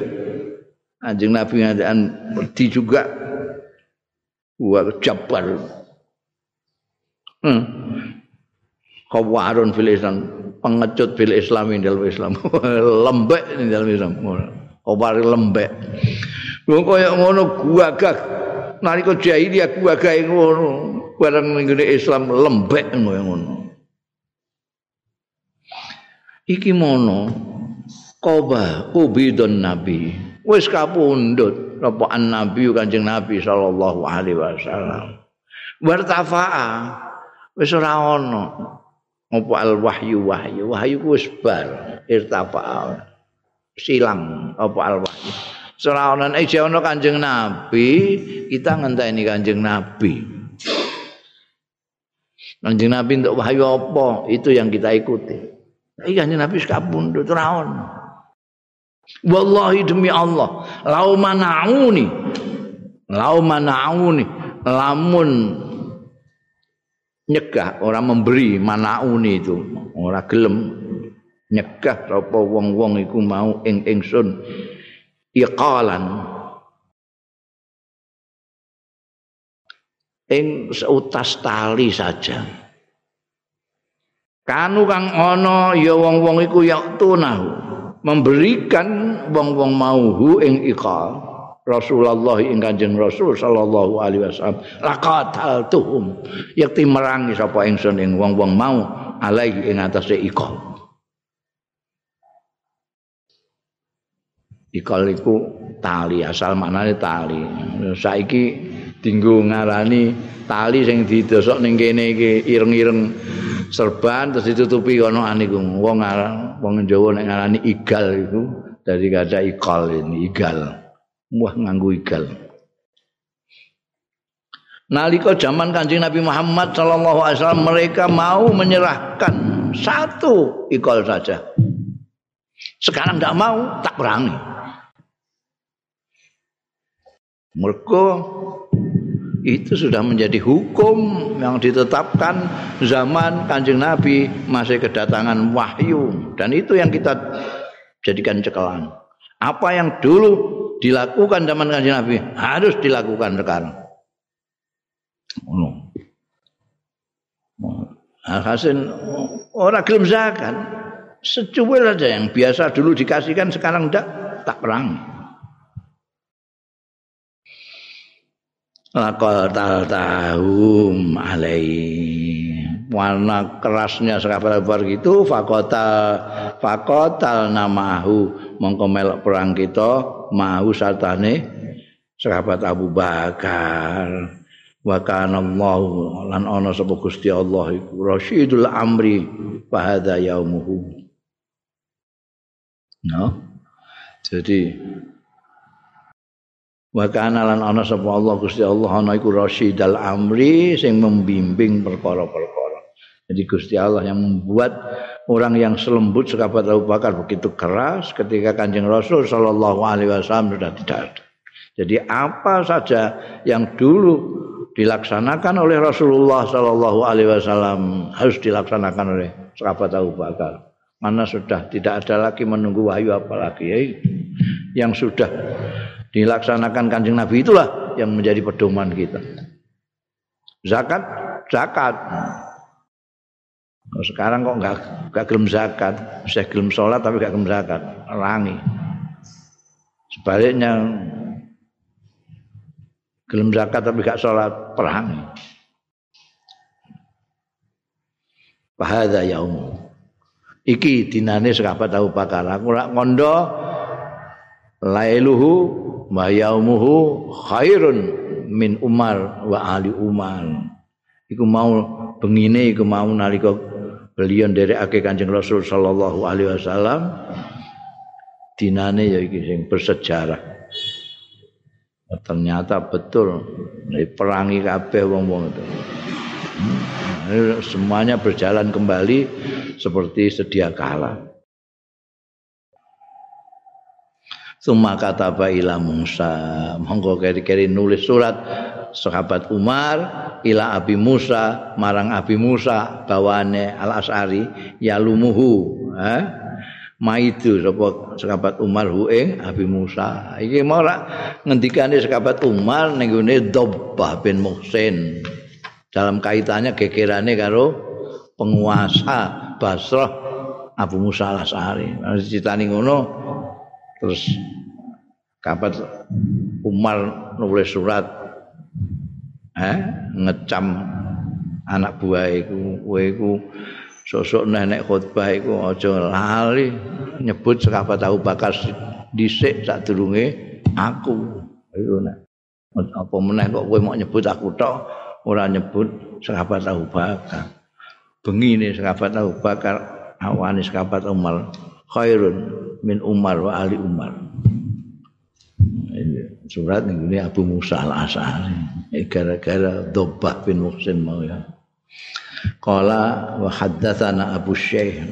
Anjing Nabi ngadakan wedi juga. Wah, jabbar. Hmm. kawarun fil Islam pengecut fil Islam dalam Islam lembek dalam Islam kawar lembek wong kaya ngono guagah. Nalika jahiliyah guagah ngono. Bareng ning Islam lembek ngono iki mono qoba ubidun nabi. Wis kapundhut apa nabi kanjeng nabi sallallahu alaihi wasallam. Wartafa'a wis ora ana apa al wahyu. Wahyu wahyu wis bar irtafa'a. Silang apa al wahyu ora ana nek ana kanjeng nabi kita ngenteni kanjeng nabi kanjeng nabi untuk wahyu apa itu yang kita ikuti Iki kanjeng Nabi sekapundhut ora ono. Wallahi demi Allah, lau manauni. Lau manauni lamun nyegah orang memberi manauni itu, ora gelem nyegah sapa wong-wong iku mau ing ingsun iqalan. Ing seutas tali saja. kanu kang ana ya wong-wong iku yaktunahu memberikan wong-wong mauhu ing iqal. Rasulullah ing Kanjeng Rasul sallallahu alaihi wasallam. Laqatal tuhum yakti merangi sapa ingsun ing wong-wong mau alai ing atase iqal Iqal iku tali asal maknane tali saiki dinggo ngarani tali sing didosok ning kene iki ireng-ireng serban terus ditutupi kono aniku wong wong Jawa nek ngarani igal iku dari kata ikal ini igal wah nganggo igal Nalika zaman Kanjeng Nabi Muhammad sallallahu alaihi wasallam mereka mau menyerahkan satu ikal saja. Sekarang tidak mau, tak berani. Mereka itu sudah menjadi hukum yang ditetapkan zaman kanjeng Nabi masih kedatangan wahyu. Dan itu yang kita jadikan cekelan. Apa yang dulu dilakukan zaman kanjeng Nabi harus dilakukan sekarang. Oh. Hasil orang gelem zakat. Secuil saja yang biasa dulu dikasihkan sekarang tidak tak perang Lakal tal tahum alai. Warna kerasnya sahabat Abu itu fakota fakotal namahu. Mongko melok perang kita mahu sartane sahabat Abu Bakar. Wa kana Allah lan ana sapa Gusti Allah iku rasyidul amri fa hadza yaumuhu. No jadi Wa kana lan ana sapa Allah Gusti Allah ana iku rasyidal amri sing membimbing perkara-perkara. Jadi Gusti Allah yang membuat orang yang selembut sekabat Abu Bakar begitu keras ketika Kanjeng Rasul sallallahu alaihi wasallam sudah tidak ada. Jadi apa saja yang dulu dilaksanakan oleh Rasulullah sallallahu alaihi wasallam harus dilaksanakan oleh sahabat Abu Bakar. Mana sudah tidak ada lagi menunggu wahyu apalagi ya. Yang sudah dilaksanakan kanjeng Nabi itulah yang menjadi pedoman kita. Zakat, zakat. Sekarang kok nggak nggak gelem zakat, saya gelem sholat tapi nggak gelem zakat, rangi. Sebaliknya gelem zakat tapi nggak sholat, perangi. Bahada yaum. Iki dinane sekabat tahu bakar. Aku rak ngondo lailuhu wa yaumuhu khairun min Umar wa ali Umar. Iku mau bengine iku mau nalika beliau nderekake Kanjeng Rasul sallallahu alaihi wasallam dinane ya iki sing bersejarah. Ternyata betul perangi kabeh wong-wong itu. Hmm. Semuanya berjalan kembali seperti sedia kala. Suma kata ila Musa, monggo keri-keri nulis surat sahabat Umar ila Abi Musa marang Abi Musa bawane Al Asari yalumuhu, eh? Maitu sapa sahabat Umar hu ing Abi Musa. Iki mau ngendikane sahabat Umar ning gone Dhabbah bin Muhsin. Dalam kaitannya gegerane karo penguasa Basrah Abu Musa Al Asari. Ceritane ngono terus kapan Umar nulis surat? Eh ngecam anak buah iku kowe iku sosok nenek khutbah iku aja lali nyebut sahabat Abu Bakar dhisik sadurunge aku. Iku nek. Apa meneh kok kowe mau nyebut aku tok? Ora nyebut sahabat Abu Bakar. Bengi ne sahabat Abu Bakar awani sahabat Umar. Khairun min Umar wa ali Umar surat ini Abu Musa al-As'ari. Gara-gara Dobah bin Muhsin mau ya. Qala wa haddatsana Abu Syekh